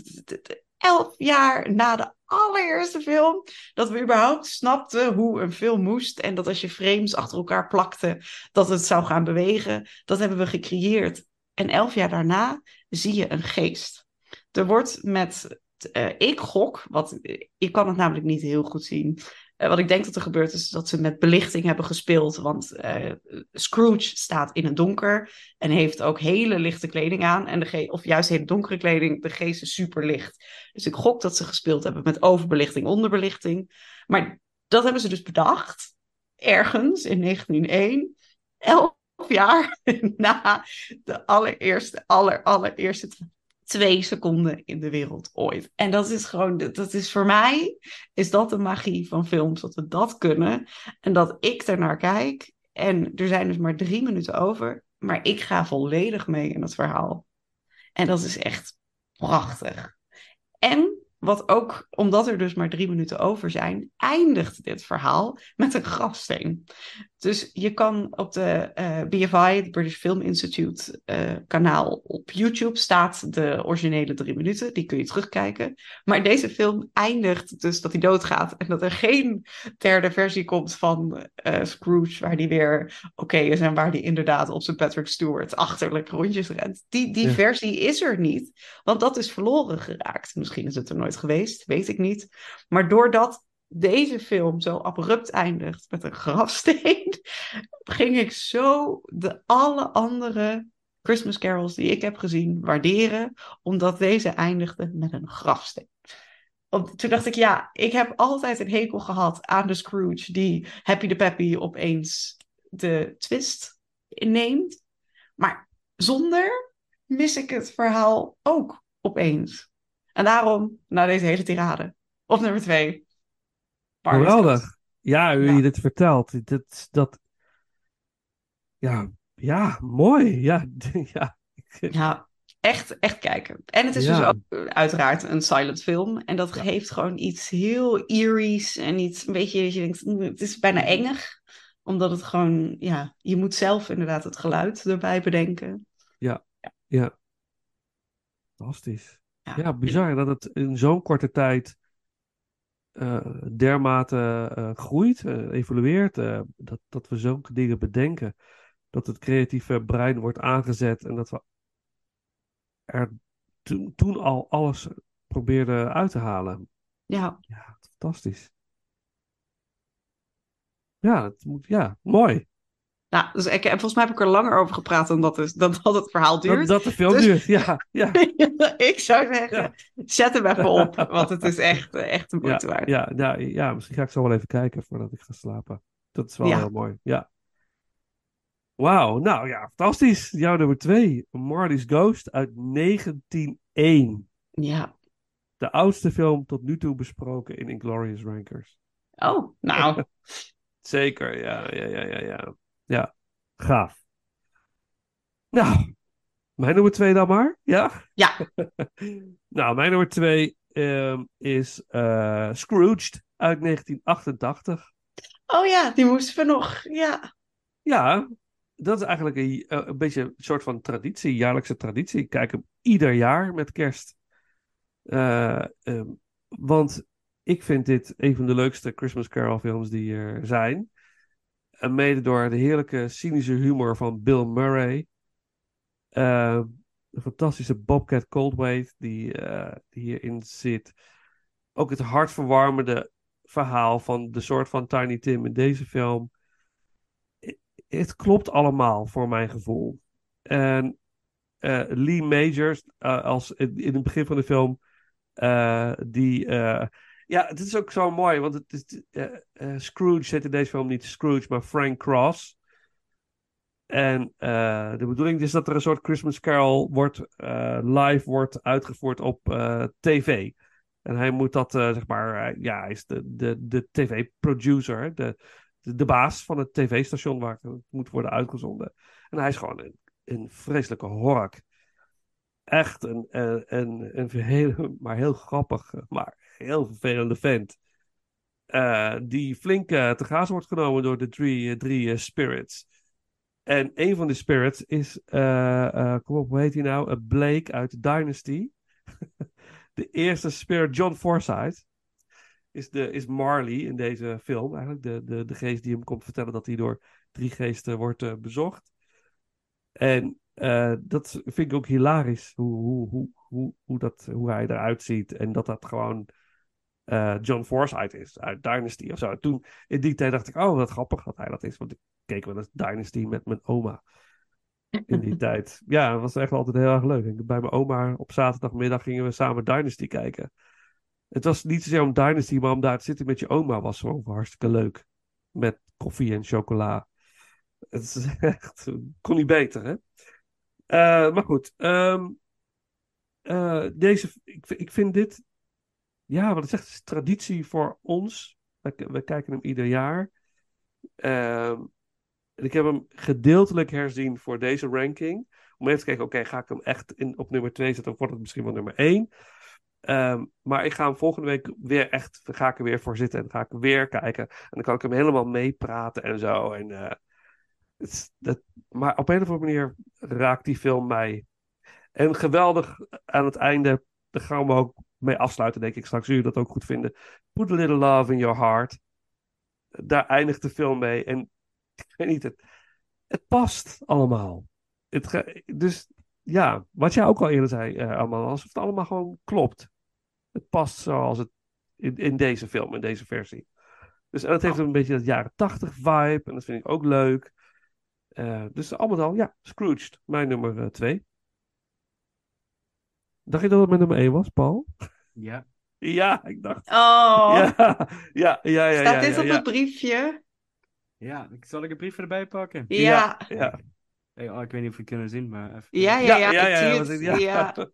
elf jaar na de allereerste film, dat we überhaupt snapten hoe een film moest en dat als je frames achter elkaar plakte, dat het zou gaan bewegen, dat hebben we gecreëerd. En elf jaar daarna zie je een geest. Er wordt met, eh, ik gok, wat, ik kan het namelijk niet heel goed zien, eh, wat ik denk dat er gebeurt is dat ze met belichting hebben gespeeld. Want eh, Scrooge staat in het donker en heeft ook hele lichte kleding aan. En de of juist hele donkere kleding, de geest is super licht. Dus ik gok dat ze gespeeld hebben met overbelichting, onderbelichting. Maar dat hebben ze dus bedacht. Ergens in 1901. Elf jaar na de allereerste, aller, allereerste twee seconden in de wereld ooit. En dat is gewoon, dat is voor mij, is dat de magie van films, dat we dat kunnen. En dat ik ernaar kijk. En er zijn dus maar drie minuten over, maar ik ga volledig mee in het verhaal. En dat is echt prachtig. En wat ook, omdat er dus maar drie minuten over zijn, eindigt dit verhaal met een grafsteen. Dus je kan op de eh, BFI, het British Film Institute eh, kanaal op YouTube, staat de originele drie minuten. Die kun je terugkijken. Maar deze film eindigt dus dat hij doodgaat. En dat er geen derde versie komt van eh, Scrooge, waar die weer oké is en waar die inderdaad op zijn Patrick Stewart achterlijk rondjes rent. Die, die Ja. versie is er niet, want dat is verloren geraakt. Misschien is het er nooit geweest, weet ik niet. Maar doordat deze film zo abrupt eindigt met een grafsteen, ging ik zo de alle andere Christmas carols die ik heb gezien waarderen, omdat deze eindigde met een grafsteen. Toen dacht ik, ja, ik heb altijd een hekel gehad aan de Scrooge die Happy de Peppy opeens de twist inneemt. Maar zonder mis ik het verhaal ook opeens. En daarom, na deze hele tirade, op nummer twee. Geweldig. Ja, hoe je dit vertelt. Dat, dat... Ja, ja, mooi. Ja, ja. Ja, echt, echt kijken. En het is Ja. dus ook eh, uiteraard een silent film. En dat geeft gewoon iets heel eerie's en iets, een beetje, dat je denkt, "Oeh, het is bijna engig. Omdat het gewoon, ja, je moet zelf inderdaad het geluid erbij bedenken. Ja, ja. Fantastisch. Ja, bizar dat het in zo'n korte tijd eh, dermate eh, groeit, eh, evolueert, dat, dat we zulke dingen bedenken. Dat het creatieve brein wordt aangezet en dat we er toen, toen al alles probeerden uit te halen. Ja. Ja, fantastisch. Ja, het moet, ja, mooi. Nou, dus ik, en volgens mij heb ik er langer over gepraat dan dat, is, dan dat het verhaal duurt. Dat, dat de film Dus- duurt, ja. ja. ik zou zeggen, zet hem even op, want het is echt, eh, echt een moeite ja, waard. ja, ja, ja, misschien ga ik zo wel even kijken voordat ik ga slapen. Dat is wel heel mooi. Ja. Wauw, nou ja, fantastisch. Jouw nummer twee, Marty's Ghost uit 1901. Ja. De oudste film tot nu toe besproken in Inglorious Rankers. Oh, nou. Zeker, ja, ja, ja, ja, ja. Ja, gaaf. Nou, mijn nummer twee dan maar, ja? Ja. nou, mijn nummer twee ehm, is eh, Scrooged uit 1988. Oh ja, die moesten we nog. Ja. Ja, dat is eigenlijk een, eh, een beetje een soort van traditie, jaarlijkse traditie. Ik kijk hem ieder jaar met kerst. Eh, ehm, want ik vind dit een van de leukste Christmas Carol films die er zijn. En mede door de heerlijke cynische humor van Bill Murray. Uh, de fantastische Bobcat Goldthwait die, eh, die hierin zit. Ook het hartverwarmende verhaal van de soort van Tiny Tim in deze film. Het klopt allemaal voor mijn gevoel. En eh, Lee Majors, eh, als in, in het begin van de film, die. Ja, het is ook zo mooi, want het eh, eh, Scrooge heet in deze film niet Scrooge, maar Frank Cross. En eh, de bedoeling is dat er een soort Christmas Carol wordt, live wordt uitgevoerd op tv. En hij moet dat, zeg maar, ja, hij is de, de, de tv-producer, de, de, de baas van het tv-station waar het moet worden uitgezonden. En hij is gewoon een, een vreselijke hork. Echt een, een, een, een heel, maar heel grappig, maar heel vervelende vent. Eh, die flink eh, te graas wordt genomen door de drie, eh, drie spirits. En een van de spirits is, kom op, hoe heet hij nou? Blake uit Dynasty. de eerste spirit, John Forsyth, is, de, is Marley in deze film. Eigenlijk de, de, de geest die hem komt vertellen dat hij door drie geesten wordt bezocht. En dat vind ik ook hilarisch, hoe, hoe, hoe, hoe, dat, hoe hij eruit ziet. En dat dat gewoon eh, John Forsyth is uit Dynasty of zo. Toen, in die tijd dacht ik, oh, wat grappig dat hij dat is. Want ik keek wel eens Dynasty met mijn oma. In die tijd. Ja, dat was echt altijd heel erg leuk. Bij mijn oma op zaterdagmiddag gingen we samen Dynasty kijken. Het was niet zozeer om Dynasty, maar om daar te zitten met je oma was gewoon hartstikke leuk. Met koffie en chocola. Het is echt, kon niet beter, hè? Eh, maar goed, ehm, eh, deze, ik, ik vind dit, ja, zeg, het is traditie voor ons. We, kijken hem ieder jaar. En ik heb hem gedeeltelijk herzien voor deze ranking. Om even te kijken, oké, ga ik hem echt in, op nummer 2 zetten of wordt het misschien wel nummer 1? Ehm, maar ik ga hem volgende week weer echt, ga ik er weer voor zitten en ga ik weer kijken. En dan kan ik hem helemaal meepraten en zo. En, eh, het dat, maar op een of andere manier raakt die film mij. En geweldig aan het einde, daar gaan we ook mee afsluiten, denk ik. Straks jullie dat ook goed vinden. Put a little love in your heart. Daar eindigt de film mee. En ik weet niet, het, het past allemaal. Het, dus ja, wat jij ook al eerder zei, eh allemaal, alsof het allemaal gewoon klopt. Het past zoals het in, in deze film, in deze versie. Dus en dat heeft een beetje dat jaren tachtig vibe. En dat vind ik ook leuk. Eh, dus allemaal al, ja, Scrooged, mijn nummer eh, twee. Dacht je dat het mijn nummer één was, Paul? Ja. Ja, ik dacht. Oh. Ja, ja, ja, ja. Staat ja, dit ja, op ja. het briefje? Ja, ik- zal ik een brief erbij pakken? Ja. Ja. Hey, oh, ik weet niet of je het kunnen zien, maar even. Ja, ja, ja, ja, ja, het. Ja. ja.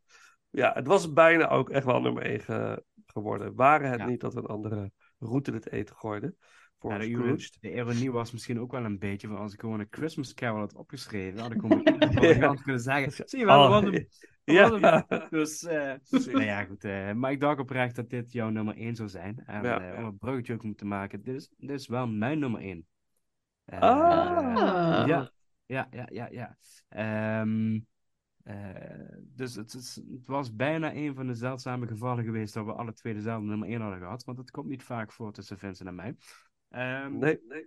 Ja, het was bijna ook echt wel nummer 1 ge- geworden. Waren het Ja. niet dat we een andere route het eten gooiden voor Ja, de, de ironie was misschien ook wel een beetje van als ik gewoon een Christmas Carol had opgeschreven, had ik gewoon variant kunnen zeggen. Zie je wel, Oh, wat een, ja. Dus, eh nou ja, goed. eh, maar ik dacht oprecht dat dit jouw nummer 1 zou zijn. En Ja, eh, om een bruggetje ook te maken, dit is, dit is wel mijn nummer 1. Ah. Ja, ja, ja, ja, ja. Ehm, eh, dus het, het was bijna een van de zeldzame gevallen geweest dat we alle twee dezelfde nummer 1 hadden gehad. Want het komt niet vaak voor tussen Vincent en mij. Ehm, Nee, nee.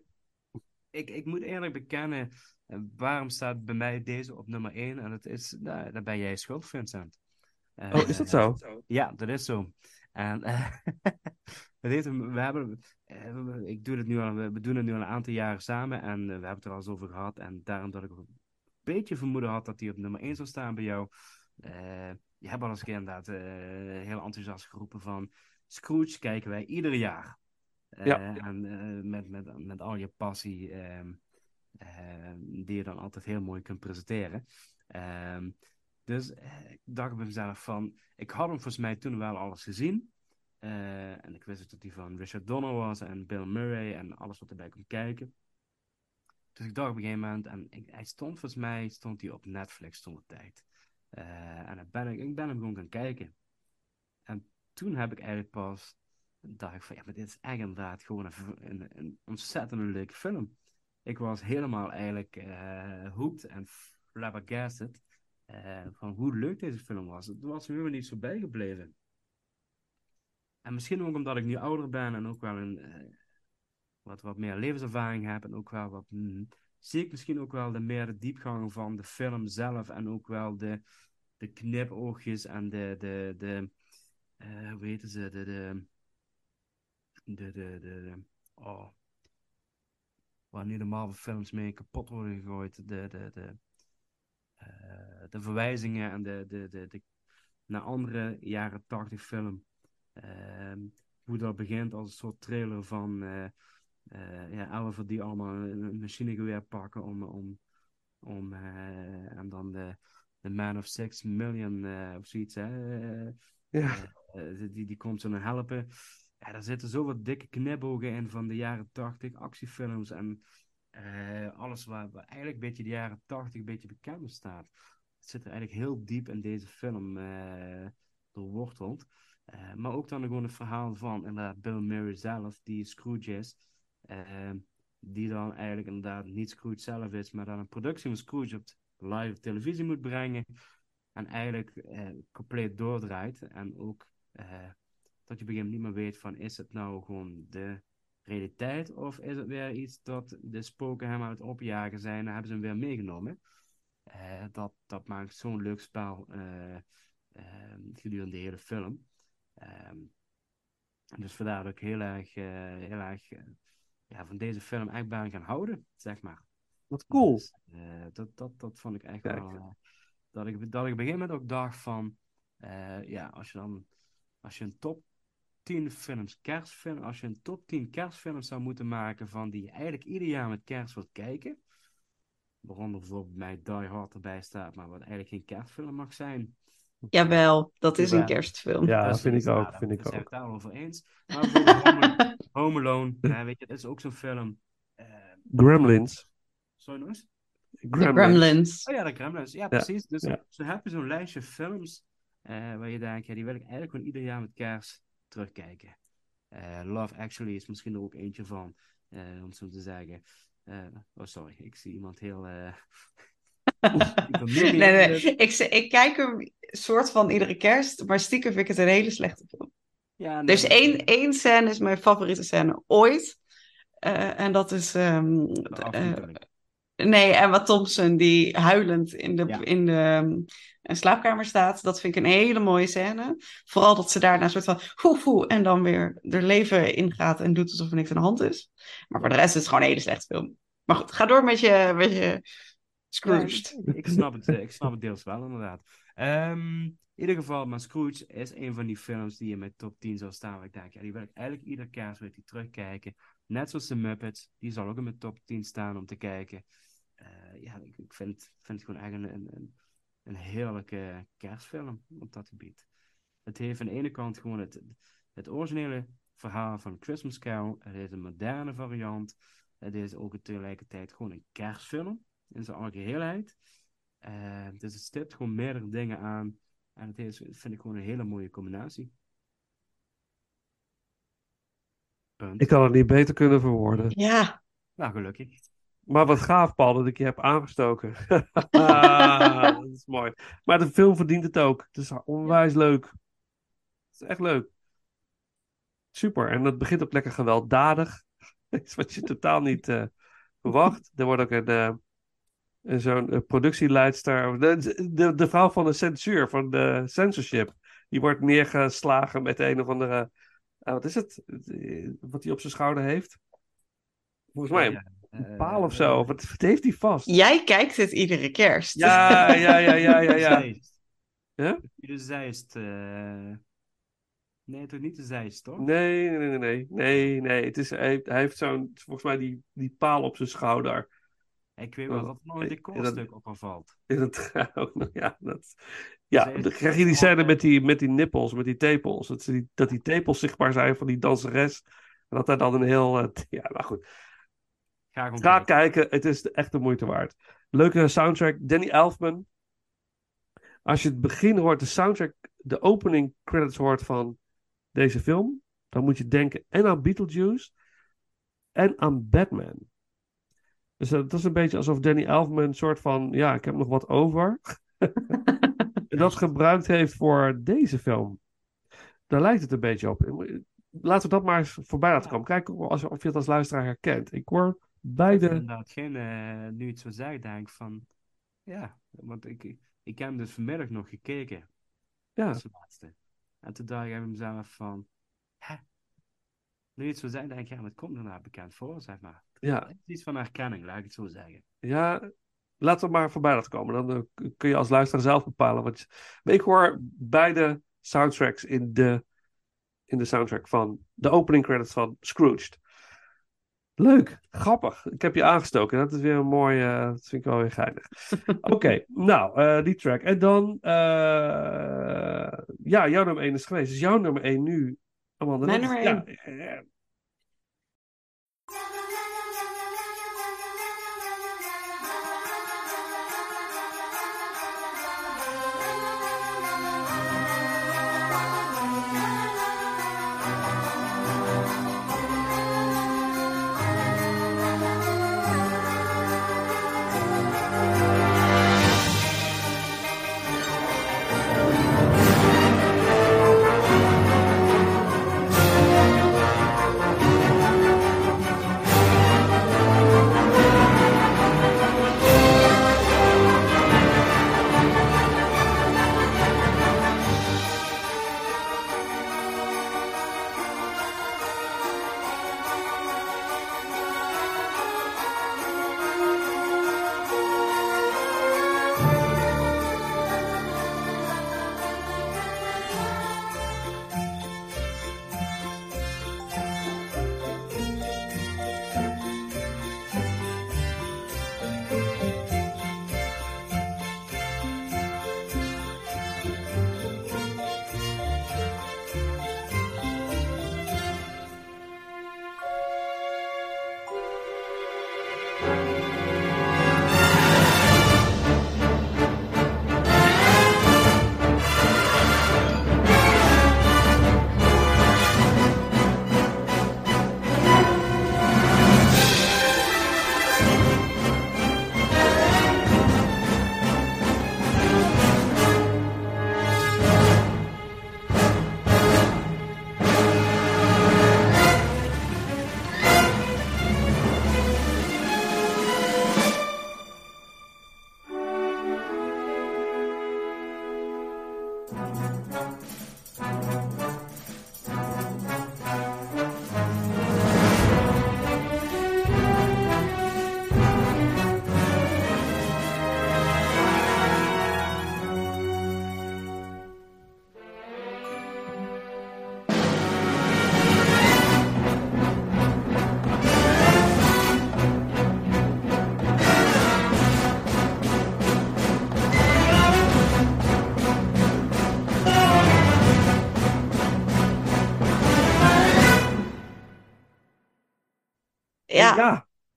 Ik, ik moet eerlijk bekennen, eh, waarom staat bij mij deze op nummer 1? En het is, nou, daar ben jij schuld, Vincent. Eh, Oh, is dat zo? Ja, dat is zo. En eh, heeft, we hebben, eh, ik doe het nu al, we doen het nu al een aantal jaren samen en eh, we hebben het er al eens over gehad. En daarom dat ik een beetje vermoeden had dat hij op nummer 1 zou staan bij jou. Eh, je hebt al eens een keer inderdaad eh, heel enthousiast geroepen van Scrooge kijken wij ieder jaar. Eh, Ja. En eh, met, met, met al je passie. ehm, ehm, die je dan altijd heel mooi kunt presenteren. Ehm, dus eh, ik dacht bij mezelf van, ik had hem volgens mij toen wel alles gezien. Eh, en ik wist dat die van Richard Donner was en Bill Murray en alles wat erbij komt kijken. Dus ik dacht op een gegeven moment, en hij stond volgens mij stond hij op Netflix toen de tijd. Eh, en ben ik, ik ben hem gewoon gaan kijken. En toen heb ik eigenlijk pas, dacht ik van ja, maar dit is echt inderdaad gewoon een, een, een ontzettend leuke film. Ik was helemaal eigenlijk hooked en flabbergasted eh, van hoe leuk deze film was. Het was me helemaal niet zo bijgebleven. En misschien ook omdat ik nu ouder ben en ook wel een, eh, wat, wat meer levenservaring heb en ook wel wat, mm, zie ik misschien ook wel de meer diepgang van de film zelf en ook wel de, de knipoogjes en de, de, de hoe heten ze, de, de, de, de, de, oh, waar nu de Marvel films mee kapot worden gegooid, de, de, de, eh, de verwijzingen en de, de, de, de, naar andere jaren tachtig film. Ehm, hoe dat begint als een soort trailer van eh ja, elfen die allemaal een, machinegeweer pakken om, om, om en dan de, de Man of Six Million of zoiets, hè? Ja. die, die komt zo naar helpen. Ja, daar zitten zoveel dikke knipogen in van de jaren tachtig, actiefilms en eh, alles waar, eigenlijk een beetje de jaren tachtig een beetje bekend staat. Het zit er eigenlijk heel diep in deze film eh doorworteld. Eh, maar ook dan gewoon het verhaal van inderdaad Bill Murray zelf, die Scrooge is. die dan eigenlijk inderdaad niet Scrooge zelf is, maar dan een productie van Scrooge op live televisie moet brengen. En eigenlijk compleet doordraait. En ook dat je op een gegeven moment niet meer weet van is het nou gewoon de realiteit of is het weer iets dat de spoken hem aan het opjagen zijn en hebben ze hem weer meegenomen. Eh, dat, dat maakt zo'n leuk spel eh, eh, gedurende de hele film. Ehm, dus vandaar dat ik heel erg, eh, heel erg ja, van deze film echt ben gaan houden, zeg maar. Wat cool. Dus, dat, dat, dat vond ik echt Kijk. wel. dat, ik, dat ik op een gegeven moment ook dacht van. ja, als je dan. Als je een top 10 films, kerstfilm. Als je een top 10 kerstfilms zou moeten maken. van die je eigenlijk ieder jaar met kerst wilt kijken. Waaronder bijvoorbeeld bij Die Hard erbij staat, maar wat eigenlijk geen kerstfilm mag zijn. Jawel, dat is een kerstfilm. Ja, Precies, vind ik ook, nou, daar- vind ik zijn ook. we het daar over eens. Maar bijvoorbeeld Home, Home Alone, ja, weet je, dat is ook zo'n film. eh, Gremlins. Sorry nog eens? Gremlins. Oh ja, de Gremlins. Ja, Ja, precies. Dus ja. zo heb je zo'n lijstje films eh, waar je denkt, ja, die wil ik eigenlijk gewoon ieder jaar met kerst terugkijken. Eh, Love Actually is misschien er ook eentje van, eh, om zo te zeggen. Eh, oh, sorry, ik zie iemand heel... Nee, nee, ik, ik kijk hem soort van iedere kerst, maar stiekem vind ik het een hele slechte film. Ja, Er is één, één scène, is mijn favoriete scène ooit. En dat is... ehm, eh, nee, Emma Thompson die huilend in de, Ja. in de ehm, een slaapkamer staat. Dat vind ik een hele mooie scène. Vooral dat ze daarna een soort van... Hoe, hoe, en dan weer er leven ingaat en doet alsof er niks aan de hand is. Maar voor de rest is het gewoon een hele slechte film. Maar goed, ga door met je, met je Scrooged. Ja, ik, ik snap het, eh, ik snap het deels wel, inderdaad. Ehm, in ieder geval, maar Scrooge is een van die films die in mijn top 10 zou staan. Waar ik denk, ja, die wil ik eigenlijk iedere kerst die terugkijken. Net zoals de Muppets, die zal ook in mijn top 10 staan om te kijken. Eh, ja, ik, ik vind, vind het gewoon echt een, een, een, heerlijke kerstfilm op dat gebied. Het heeft aan de ene kant gewoon het, het originele verhaal van Christmas Carol. Het is een moderne variant. Het is ook tegelijkertijd gewoon een kerstfilm in zijn algeheelheid. Eh, dus het stipt gewoon meerdere dingen aan. En het is, vind ik gewoon een hele mooie combinatie. Punt. Ik kan het niet beter kunnen verwoorden. Ja. Nou, gelukkig. Maar wat gaaf, Paul, dat ik je heb aangestoken. dat is mooi. Maar de film verdient het ook. Het is onwijs leuk. Het is echt leuk. Super. En het begint ook lekker gewelddadig. Iets wat je totaal niet eh, verwacht. Er wordt ook een, eh, een zo'n eh, productieleidster. De, de, de vrouw van de censuur, van de censorship. Die wordt neergeslagen met een of andere. Eh, wat is het? Eh, Wat hij op zijn schouder heeft? Volgens mij Ja, een paal of zo. Wat, wat heeft hij vast? Jij kijkt het iedere kerst. Ja, ja, ja, ja, ja, ja. Ja? De Zeist. eh, Nee, toch niet de Zeist, toch? Nee, nee, nee, nee. Nee, nee. Het is, hij, hij heeft zo'n, volgens mij die, die paal op zijn schouder. Ik weet wel dat er nog een decorstuk op haar valt. In het ja. Dat, ja, dan krijg je die scène met die, met die nippels, met die tepels. Dat, die, dat die tepels zichtbaar zijn van die danseres. En dat daar dan een heel... eh, ja, maar goed. Ga gewoon Ga kijken. kijken, het is echt de moeite waard. Leuke soundtrack, Danny Elfman. Als je het begin hoort, de soundtrack, de opening credits hoort van deze film, dan moet je denken en aan Beetlejuice en aan Batman. Dus dat is een beetje alsof Danny Elfman een soort van, ja, ik heb nog wat over. dat gebruikt heeft voor deze film. Daar lijkt het een beetje op. Laten we dat maar eens voorbij laten komen. Kijk of of je het als luisteraar herkent. Ik hoor beide. Inderdaad, geen, eh, nu het zo zegt, denk ik van... Ja, want ik, ik heb hem dus vanmiddag nog gekeken. Ja. Als laatste. En toen dacht ik bij mezelf van... Hè? Nu het zo zegt, denk ik, ja, het komt inderdaad bekend voor, zeg maar. Ja. Het is iets van herkenning, laat ik het zo zeggen. Ja, laten we maar voorbij laten komen. Dan eh, kun je als luisteraar zelf bepalen wat je... Maar ik hoor beide soundtracks in de, in de soundtrack van de opening credits van Scrooged. Leuk, grappig. Ik heb je aangestoken. Dat is weer een mooi... eh, dat vind ik wel weer geinig. Oké, nou, eh, die track. En dan... ja, jouw nummer 1 is geweest. Dus jouw nummer 1 nu... Amanda, Mijn dat is- nummer ja, Ja.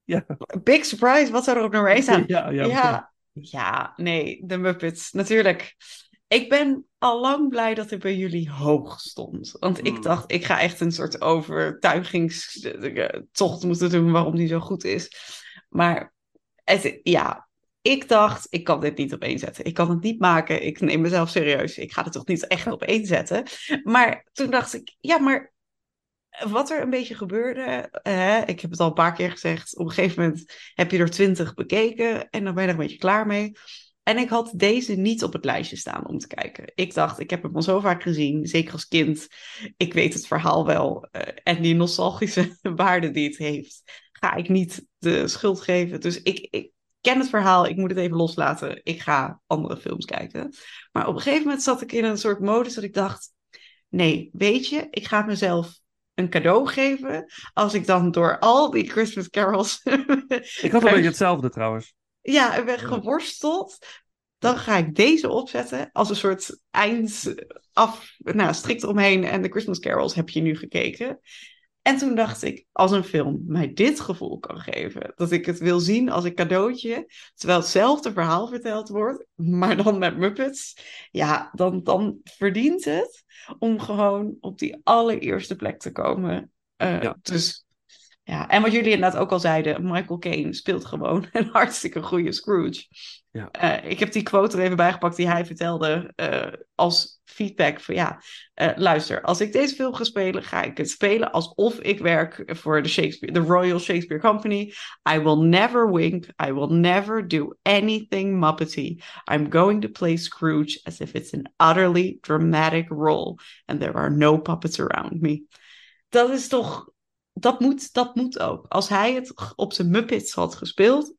Ja. Big surprise, wat zou er op nummer 1 staan? Ja, ja, ja, ja, nee, de Muppets, natuurlijk. Ik ben al lang blij dat hij bij jullie hoog stond. Want ik Hmm. dacht, ik ga echt een soort overtuigingstocht moeten doen waarom die zo goed is. Maar het, ja, ik dacht, ik kan dit niet op één zetten. Ik kan het niet maken. Ik neem mezelf serieus. Ik ga het toch niet echt op één zetten. Maar toen dacht ik, ja, maar wat er een beetje gebeurde, hè, ik heb het al een paar keer gezegd, op een gegeven moment heb je er twintig bekeken en dan ben je er een beetje klaar mee. En ik had deze niet op het lijstje staan om te kijken. Ik dacht, ik heb hem al zo vaak gezien, zeker als kind. Ik weet het verhaal wel. eh, en die nostalgische waarde die het heeft, ga ik niet de schuld geven. Dus ik, ik ken het verhaal, ik moet het even loslaten. Ik ga andere films kijken. Maar op een gegeven moment zat ik in een soort modus dat ik dacht, nee, weet je, ik ga mezelf een cadeau geven als ik dan door al die Christmas carols Ik had een beetje hetzelfde trouwens. ja, ik ben geworsteld. Dan ga ik deze opzetten als een soort eind af, nou, strikt eromheen en de Christmas carols heb je nu gekeken. En toen dacht ik, als een film mij dit gevoel kan geven, dat ik het wil zien als een cadeautje, terwijl hetzelfde verhaal verteld wordt, maar dan met Muppets, ja, dan, dan verdient het om gewoon op die allereerste plek te komen. Eh, Ja. Dus ja, en wat jullie inderdaad ook al zeiden, Michael Caine speelt gewoon een hartstikke goede Scrooge. Ja. Eh, ik heb die quote er even bijgepakt die hij vertelde eh, als feedback van ja, eh, luister, als ik deze film ga spelen, ga ik het spelen alsof ik werk voor de Shakespeare, de Royal Shakespeare Company. I will never wink. I will never do anything Muppety. I'm going to play Scrooge as if it's an utterly dramatic role and there are no puppets around me. Dat is toch, dat moet, dat moet ook. Als hij het op zijn Muppets had gespeeld,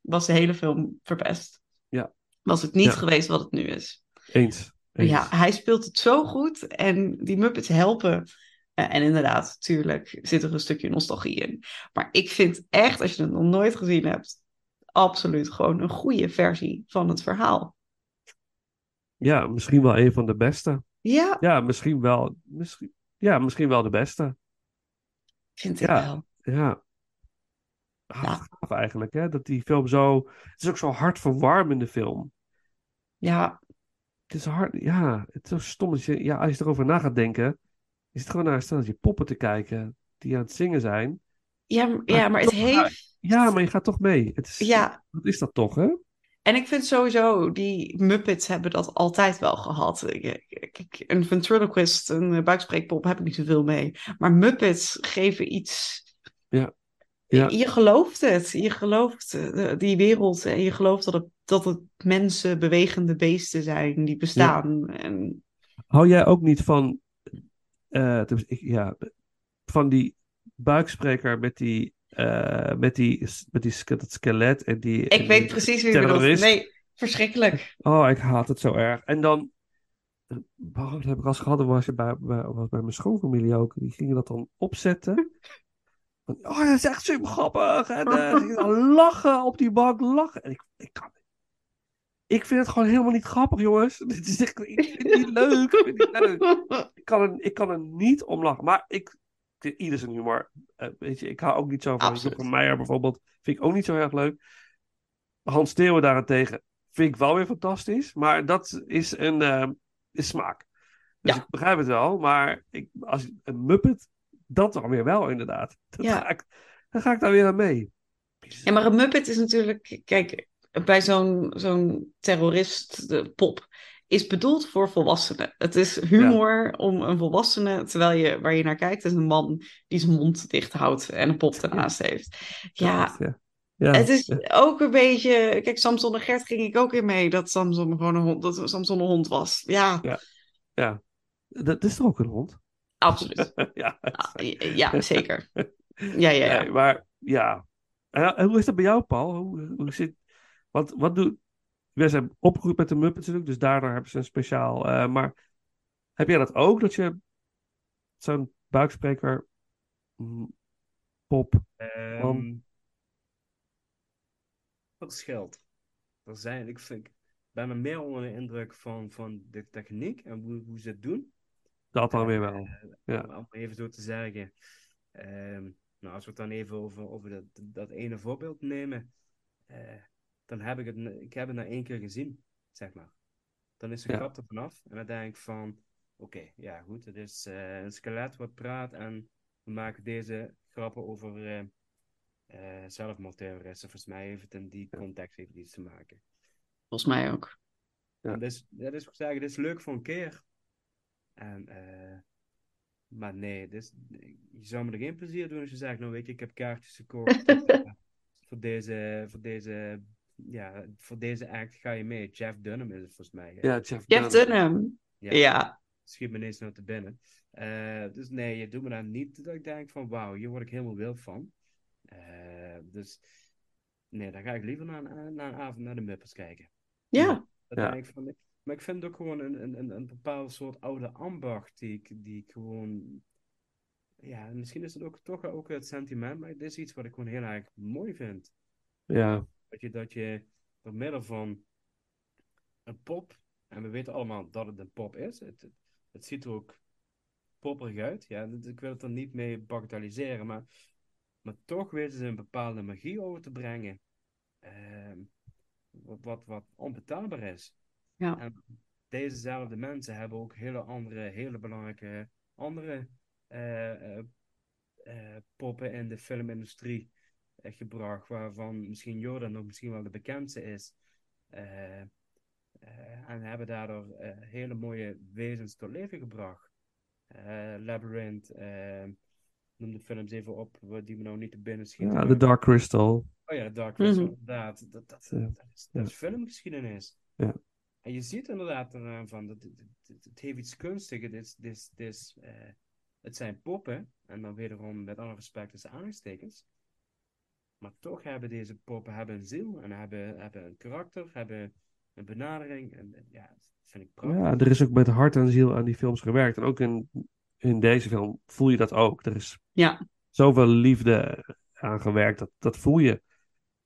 was de hele film verpest. Ja. Was het niet Ja. geweest wat het nu is. Eens. Eens. Ja, hij speelt het zo goed en die Muppets helpen. Eh, en inderdaad, tuurlijk zit er een stukje nostalgie in. Maar ik vind echt, als je het nog nooit gezien hebt, absoluut gewoon een goede versie van het verhaal. Ja, misschien wel een van de beste. Ja, Ja, misschien wel. Misschien, ja, misschien wel de beste. Vind ik Ja. wel. Ja. Ah, gaaf eigenlijk, hè? Dat die film zo... Het is ook zo hartverwarmende film. Ja, Het is hard... Ja, het is zo stom. Dat je, ja, als je erover na gaat denken... Je zit gewoon naar een stelletje poppen te kijken... die aan het zingen zijn. ja, m- ja maar het heeft... Ja, maar je gaat toch mee. Het is, Ja, Wat is dat toch, hè? En ik vind sowieso, die Muppets hebben dat altijd wel gehad. Ik- ik- Een ventriloquist, een buikspreekpop, heb ik niet zoveel mee. Maar Muppets geven iets... Ja. Ja. Je gelooft het. Je gelooft eh, die wereld. En je gelooft dat het, dat het mensen, bewegende beesten zijn die bestaan. En Hou jij ook niet van... eh, ik, ja, van die buikspreker met die... eh, met die, met die dat skelet en die... en ik weet die precies wie je bedoelt. Nee, verschrikkelijk. Oh, ik haat het zo erg. En dan, oh, dat heb ik als gehad, was, je bij, bij, was bij mijn schoonfamilie ook. Die gingen dat dan opzetten. Oh, dat is echt super grappig. En eh, gingen dan lachen op die bank, lachen. En ik, ik kan Ik vind het gewoon helemaal niet grappig, jongens. Dit is echt, ik vind het niet leuk. Ik, vind het niet leuk. ik, kan er, ik kan er niet om lachen. Maar ik, ieder zijn humor. Eh, weet je, ik hou ook niet zo van Absoluut. Jochem Meijer bijvoorbeeld. Vind ik ook niet zo erg leuk. Hans Steeuwen daarentegen vind ik wel weer fantastisch. Maar dat is een eh, is smaak. Dus ik begrijp het wel. Maar ik, als een Muppet, dat dan weer wel inderdaad. Dat Ja. ga ik, dan ga ik daar weer aan mee. Ja, maar een Muppet is natuurlijk, kijk, bij zo'n zo'n terrorist de pop is bedoeld voor volwassenen. Het is humor om een volwassene, terwijl je waar je naar kijkt, is een man die zijn mond dicht houdt en een pop ernaast heeft. Ja, Ja. Het is ook een beetje, kijk, Samson en Gert ging ik ook in mee dat Samson gewoon een hond, dat Samson een hond was. Ja, Ja. Dat is toch ook een hond? absoluut. ja. Ja, zeker. Ja, ja, ja. Maar ja. En hoe is dat bij jou, Paul? Hoe, hoe zit, wat, wat doet... Zijn opgegroeid met de Muppets natuurlijk, dus daardoor hebben ze een speciaal... eh, maar heb jij dat ook, dat je zo'n buikspreker pop... Man- verschilt. Er zijn, ik vind, ik ben er meer onder de indruk van, van de techniek en hoe, hoe ze het doen. Dat dan weer wel. Eh, Ja. Om, om even zo te zeggen. Ehm, nou, als we het dan even over, over dat, dat ene voorbeeld nemen, eh, dan heb ik het, ik heb het na één keer gezien, zeg maar. Dan is de Ja. grap er vanaf en dan denk ik van, oké, ja goed, het is eh, een skelet wat praat en we maken deze grappen over eh eh zelfmoordterroristen. Volgens mij heeft het in die context het iets te maken. Volgens mij ook. Ja. En dat is, dat is, ik zeg, dit is leuk voor een keer. En, eh, maar nee, is, je zou me er geen plezier doen als je zegt, nou weet je, ik heb kaartjes gekocht voor deze, voor deze, ja, voor deze act ga je mee. Jeff Dunham is het volgens mij. hè? Ja, Jeff, Jeff Dunham. Ja. Ja. Schiet me ineens naar te binnen. Eh, dus nee, je doet me daar niet dat ik denk van, wauw, hier word ik helemaal wild van. Eh, dus nee, dan ga ik liever naar een, naar een avond naar de Muppets kijken. Ja. Dat Ja. denk ik van, maar ik vind het ook gewoon een, een, een, een bepaald soort oude ambacht die ik, die ik gewoon ja, misschien is het ook toch ook het sentiment, maar dit is iets wat ik gewoon heel erg mooi vind. Ja. Dat je, dat je door middel van een pop, en we weten allemaal dat het een pop is, het, het, het ziet er ook popperig uit. Ja, ik wil het er niet mee bagatelliseren, maar, maar toch weten ze een bepaalde magie over te brengen. Ehm, wat, wat, wat onbetaalbaar is. Ja. En dezezelfde mensen hebben ook hele andere, hele belangrijke andere eh, eh, eh, poppen in de filmindustrie gebracht, waarvan misschien Yoda nog misschien wel de bekendste is. Eh, eh, en hebben daardoor eh, hele mooie wezens tot leven gebracht. Eh, Labyrinth, eh, noem de films even op, die me nou niet te binnen schieten. Ja, The Dark Crystal. Oh ja, Dark Crystal, Mhm. inderdaad. Dat, dat, Ja. dat, is, dat Ja. is filmgeschiedenis. Ja. En je ziet inderdaad eraan van, dat, het, heeft iets kunstigs. Het, is, is, het, is, eh, het zijn poppen, en dan wederom met alle respect tussen aanhalingstekens. Maar toch hebben deze poppen hebben een ziel en hebben, hebben een karakter, hebben een benadering. En, ja, dat vind ik prachtig. Ja, er is ook met hart en ziel aan die films gewerkt. En ook in, in deze film voel je dat ook. Er is Ja. zoveel liefde aan gewerkt. Dat, dat voel je.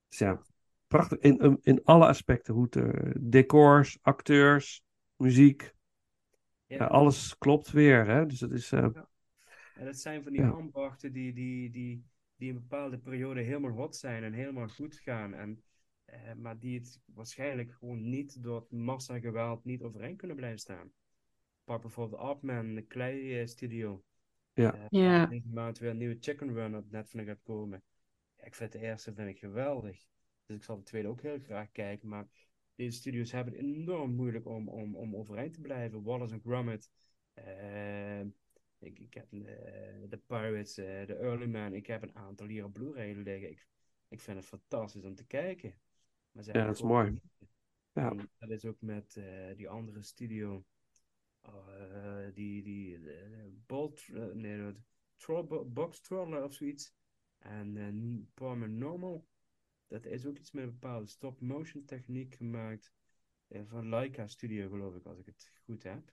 Dus ja, prachtig. In, in, in alle aspecten. Hoe het, eh, decors, acteurs, muziek. Ja. Ja, alles klopt weer. Hè? Dus het is... eh, En dat zijn van die Ja. ambachten die, die, die, die in een bepaalde periode helemaal hot zijn en helemaal goed gaan. En, eh, maar die het waarschijnlijk gewoon niet door het massageweld niet overeind kunnen blijven staan. Pak bijvoorbeeld Artman, de Klei eh, Studio. Ja. Eh, Ja. Deze maand weer een nieuwe Chicken Run op Netflix gaat komen. Ja, ik vind de eerste vind ik geweldig. Dus ik zal de tweede ook heel graag kijken. Maar deze studios hebben het enorm moeilijk om, om, om overeind te blijven. Wallace en Gromit. eh, ik, ik heb de, Pirates, eh, de Early Man. Ik heb een aantal hier op Blu-ray liggen. Ik, ik vind het fantastisch om te kijken. Maar Ja, dat is mooi. niet. Ja. En dat is ook met eh, die andere studio. eh, die, die, Bolt, eh, nee, Troll, Box Troller of zoiets. En eh Paranormal. Dat is ook iets met een bepaalde stop-motion techniek gemaakt. van Leica Studio, geloof ik, als ik het goed heb.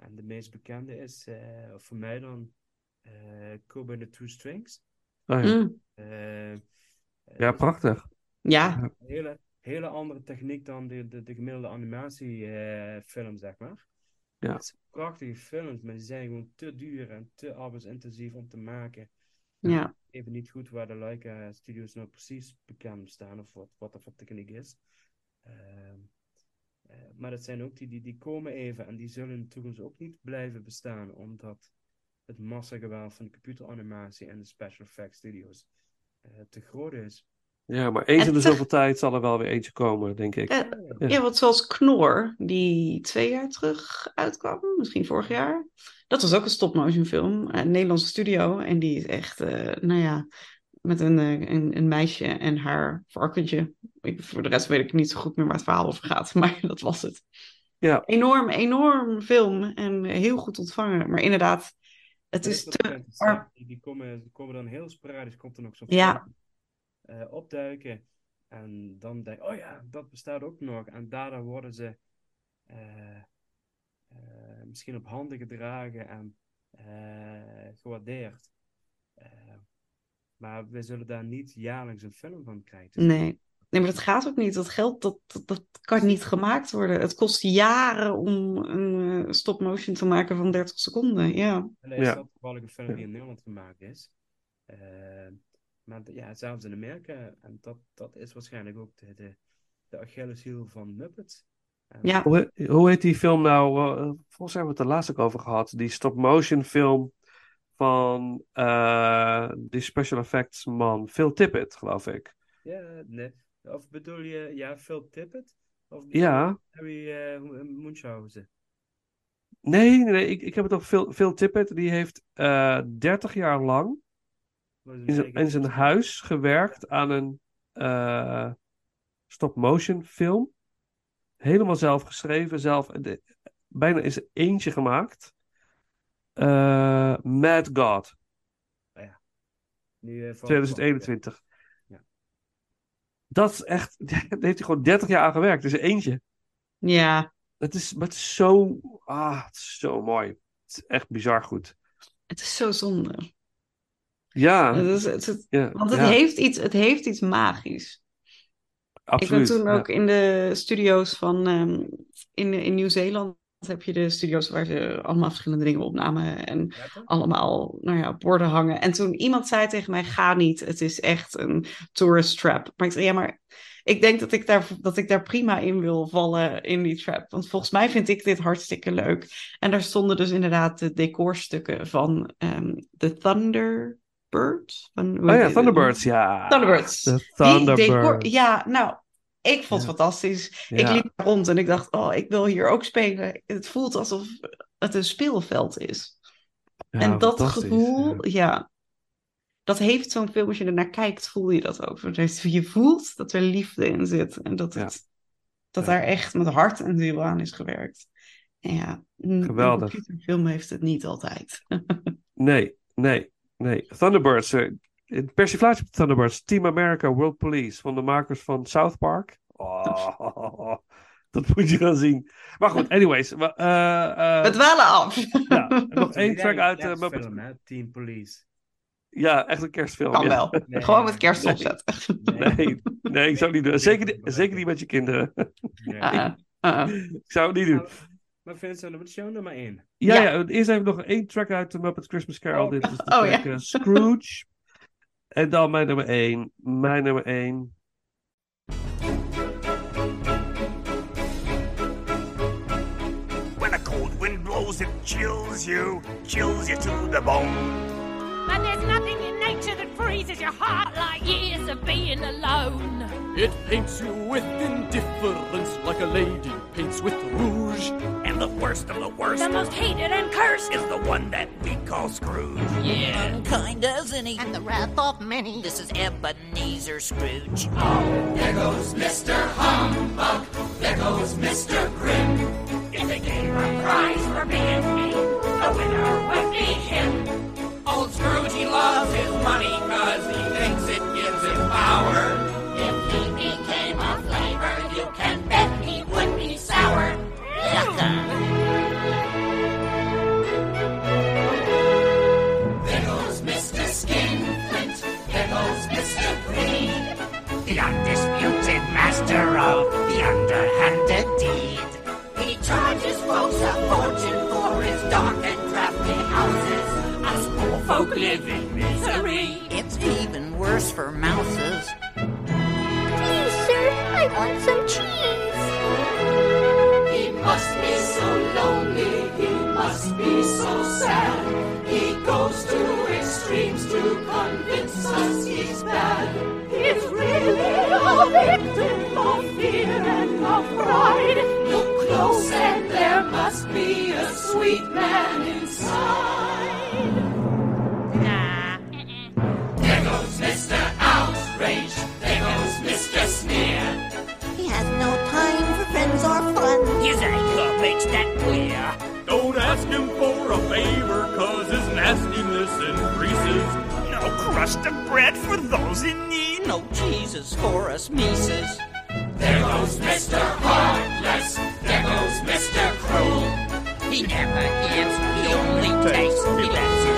En de meest bekende is, eh, voor mij dan, eh Kobe and the Two Strings. oh ja. Mm. Eh, ja, prachtig. Ja. een hele, hele andere techniek dan de, de, de gemiddelde animatiefilm, zeg maar. Ja. Het zijn prachtige films, maar die zijn gewoon te duur en te arbeidsintensief om te maken. Ja. Even niet goed waar de Leica Studios nou precies bekend staan of wat, wat er voor techniek is. Ehm, eh, maar dat zijn ook die, die, die komen even en die zullen in de toekomst ook niet blijven bestaan, omdat het massageweld van de computeranimatie en de special effects studios eh, te groot is. Ja, maar eens En in de zoveel tijd zal er wel weer eentje komen, denk ik. Ja, Ja. ja, want zoals Knor, die twee jaar terug uitkwam, misschien vorig jaar. Dat was ook een stop-motion film, een Nederlandse studio. En die is echt, eh, nou ja, met een, eh, een, een meisje en haar varkentje. Ik, voor de rest weet ik niet zo goed meer waar het verhaal over gaat, maar dat was het. Ja. Enorm, enorm film en heel goed ontvangen. Maar inderdaad, het is te... ar- Die, komen, die komen dan heel sporadisch, komt er nog zo'n Ja. film, eh, opduiken. En dan denk ik, oh ja, dat bestaat ook nog. En daardoor worden ze eh, misschien op handen gedragen en gewaardeerd. Maar we zullen daar niet jaarlijks een film van krijgen. Nee. nee, maar dat gaat ook niet. Dat geld, dat, dat, dat kan niet gemaakt worden. Het kost jaren om een eh, stop-motion te maken van 30 seconden. Ja. En is Ja. dat toevallig een film die in Nederland gemaakt is. Eh, maar ja, zelfs in Amerika. En dat, dat is waarschijnlijk ook de, de, de Achilleshiel van Muppets. En- Ja. Hoe, hoe heet die film nou? eh, volgens mij hebben we het er laatst ook over gehad. Die stop-motion film van eh, die special effects man Phil Tippett, geloof ik. Ja, nee. Of bedoel je, ja, Phil Tippett? Of Ja. je Harry eh, Munchausen? Nee, nee, ik, ik heb het over Phil, Phil Tippett. Die heeft eh 30 jaar lang in zijn, in zijn huis gewerkt aan een eh, stop-motion film. Helemaal zelf geschreven, zelf. de- bijna is eentje gemaakt. Eh, Mad God, Nu, eh, van- 2021. Ja. Dat is echt, daar heeft hij gewoon 30 jaar aan gewerkt. Dus eentje. Ja. Het is, maar het is zo, ah, het is zo mooi. Het is echt bizar goed. Het is zo zonde. Ja, Het is, het, het- ja, want het, ja, heeft iets, het heeft iets magisch. absoluut. Ik ben toen ja. ook in de studio's van ehm, in, in Nieuw-Zeeland heb je de studio's waar ze allemaal verschillende dingen opnamen en allemaal nou ja, borden hangen. En toen iemand zei tegen mij, ga niet, het is echt een tourist trap. Maar ik zei, ja, maar ik denk dat ik daar, dat ik daar prima in wil vallen in die trap. Want volgens mij vind ik dit hartstikke leuk. En daar stonden dus inderdaad de decorstukken van ehm de Thunderbird. Van, Oh ja? Thunderbirds, ja. Thunderbirds. De Die decor, Thunderbirds. ja, nou, ik vond het Ja. fantastisch. Ik liep rond en ik dacht, oh, ik wil hier ook spelen. Het voelt alsof het een speelveld is. Ja, en dat gevoel, ja. dat heeft zo'n film, als je ernaar kijkt, voel je dat ook. Je voelt dat er liefde in zit en dat, het, dat daar echt met hart en ziel aan is gewerkt. En ja, Geweldig. een computerfilm heeft het niet altijd. Nee, nee, nee. Thunderbirds. Eh, Het persiflage op Thunderbirds. Team America World Police. Van de makers van South Park. Oh, dat moet je gaan zien. Maar goed, anyways. we- eh, eh, We dwalen af. Ja, nog één track uit eh, Kerstfilm, Muppet. hè? Team Police. Ja, echt een kerstfilm. Kan ja. wel. Nee, Gewoon met kerst nee. opzetten. Nee, nee, ik zou het niet doen. Zeker, niet- zeker niet met je kinderen. Ah, ah. Ik zou het niet doen. Maar Vincent, wat is jouw nummer 1? Ja, Ja. ja. eerst even nog één track uit de Muppet Christmas Carol. Oh. Dit is de Oh, track ja. eh, Scrooge. En dan mijn nummer één. Mijn nummer één. When a cold wind blows, it chills you, chills you to the bone. But there's nothing in nature that freezes your heart like years of being alone. It paints you with indifference like a lady paints with rouge. And the worst of the worst The most hated and cursed. is the one that we call Scrooge. Yeah. Unkind as any. And the wrath of many. This is Ebenezer Scrooge. Oh, There goes Mr. Humbug. There goes Mr. Grim. If they gave a prize for being mean, the winner would be him. Old Scrooge, he loves his money cause he thinks it gives him power. If he became a flavor, you can bet he would be sour. There goes Mr. Skinflint. Goes Mr. Greed. The undisputed master of the underhanded deed. He charges folks a fortune folk live in misery. It's even worse for mouses. Please, sir, I want some cheese. He must be so lonely, he must be so sad. He goes to extremes to convince us he's bad. He's really a victim of fear and of pride. Look close and there must be a sweet man inside. His anger makes that clear. Don't ask him for a favor, cause his nastiness increases. No crust of bread for those in need. No cheeses for us Mises. There goes Mr. Heartless, there goes Mr. Cruel. He never gives, he only takes. He lets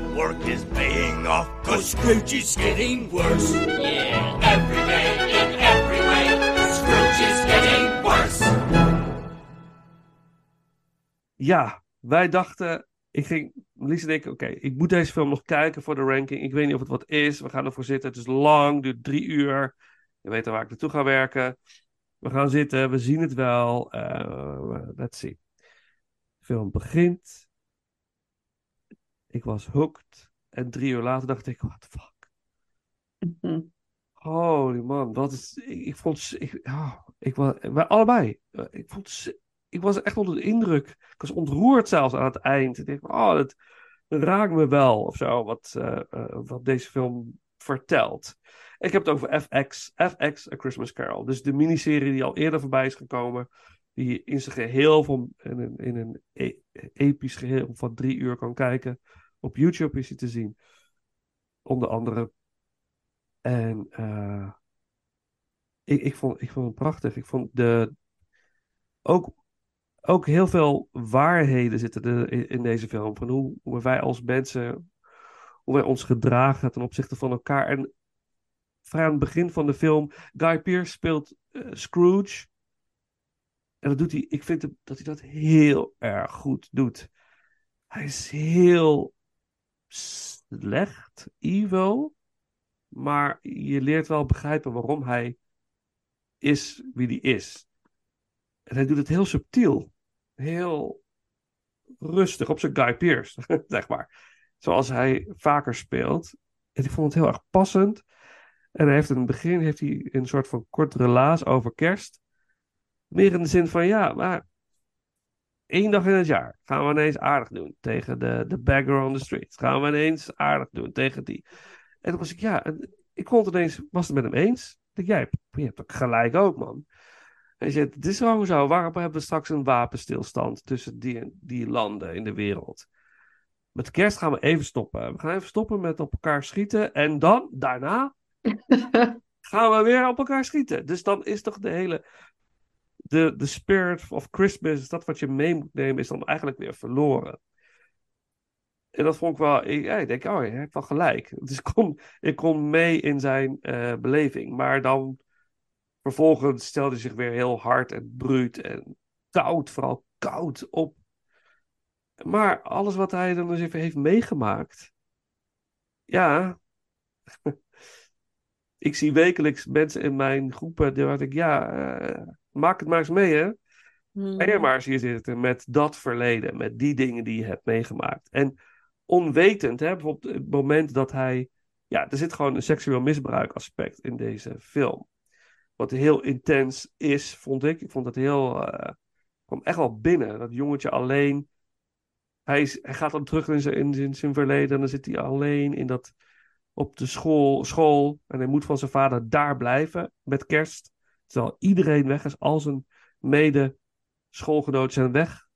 Work is paying off, cause Scrooge is getting worse. Yeah, every day, in every way, Scrooge is getting worse. Ja, wij dachten. Ik ging. Lies en ik, oké, ik moet deze film nog kijken voor de ranking. Ik weet niet of het wat is. We gaan ervoor zitten. Het is lang, duurt drie uur. Je weet al waar ik naartoe ga werken. We gaan zitten, we zien het wel. Eh, let's see. De film begint. Ik was hooked. En drie uur later dacht ik, what the fuck. Mhm. Holy man, wat is. Ik, ik vond. Ik, ik was, wij allebei. Eh, Ik, vond, ik was echt onder de indruk. Ik was ontroerd zelfs aan het eind. Ik dacht, oh, dat, dat raakt me wel of zo. Wat, eh, eh, wat deze film vertelt. Ik heb het over FX, FX A Christmas Carol. Dus de miniserie die al eerder voorbij is gekomen. Die je in zijn geheel van, in een, in een e- episch geheel van drie uur kan kijken. Op YouTube is hij te zien. Onder andere. En eh, ik, ik, vond, ik vond het prachtig. Ik vond de, ook, ook heel veel waarheden zitten er in, deze film. Van hoe, hoe wij als mensen, hoe wij ons gedragen ten opzichte van elkaar. En vrij aan het begin van de film, Guy Pearce speelt eh, Scrooge. En dat doet hij, ik vind dat hij dat heel erg goed doet. Hij is heel slecht, evil. Maar je leert wel begrijpen waarom hij is wie hij is. En hij doet het heel subtiel. Heel rustig, op zijn Guy Pearce, zeg maar. Zoals hij vaker speelt. En ik vond het heel erg passend. En hij heeft in het begin heeft hij een soort van kort relaas over kerst. Meer in de zin van, ja, maar één dag in het jaar gaan we ineens aardig doen tegen de, de beggar on the street. Gaan we ineens aardig doen tegen die. En toen was ik, ja, ik kon het ineens, was het met hem eens. Ik jij hebt, je hebt ook gelijk ook, man. En je zegt, het is gewoon zo, waarom hebben we straks een wapenstilstand tussen die, die landen in de wereld? Met kerst gaan we even stoppen. We gaan even stoppen met op elkaar schieten. En dan, daarna, gaan we weer op elkaar schieten. Dus dan is toch de hele. De, de spirit of Christmas, dat wat je mee moet nemen, is dan eigenlijk weer verloren. En dat vond ik wel. Ik, denk, oh, hij heeft wel gelijk. Dus ik kon, ik kon mee in zijn eh, beleving. Maar dan. Vervolgens stelde hij zich weer heel hard en bruut en koud, vooral koud op. Maar alles wat hij dan eens even heeft meegemaakt. Ja, ik zie wekelijks mensen in mijn groepen die ik, ja, eh, maak het maar eens mee, hè. Hmm. Ga je maar eens hier zitten met dat verleden, met die dingen die je hebt meegemaakt. En onwetend, hè, bijvoorbeeld het moment dat hij, ja, er zit gewoon een seksueel misbruik aspect in deze film. Wat heel intens is, vond ik. Ik vond het heel, eh kwam echt wel binnen. Dat jongetje alleen, hij, is, hij gaat dan terug in zijn, in zijn verleden en dan zit hij alleen in dat op de school, school. En hij moet van zijn vader daar blijven met kerst. Terwijl iedereen weg is. Al zijn mede schoolgenoten zijn weg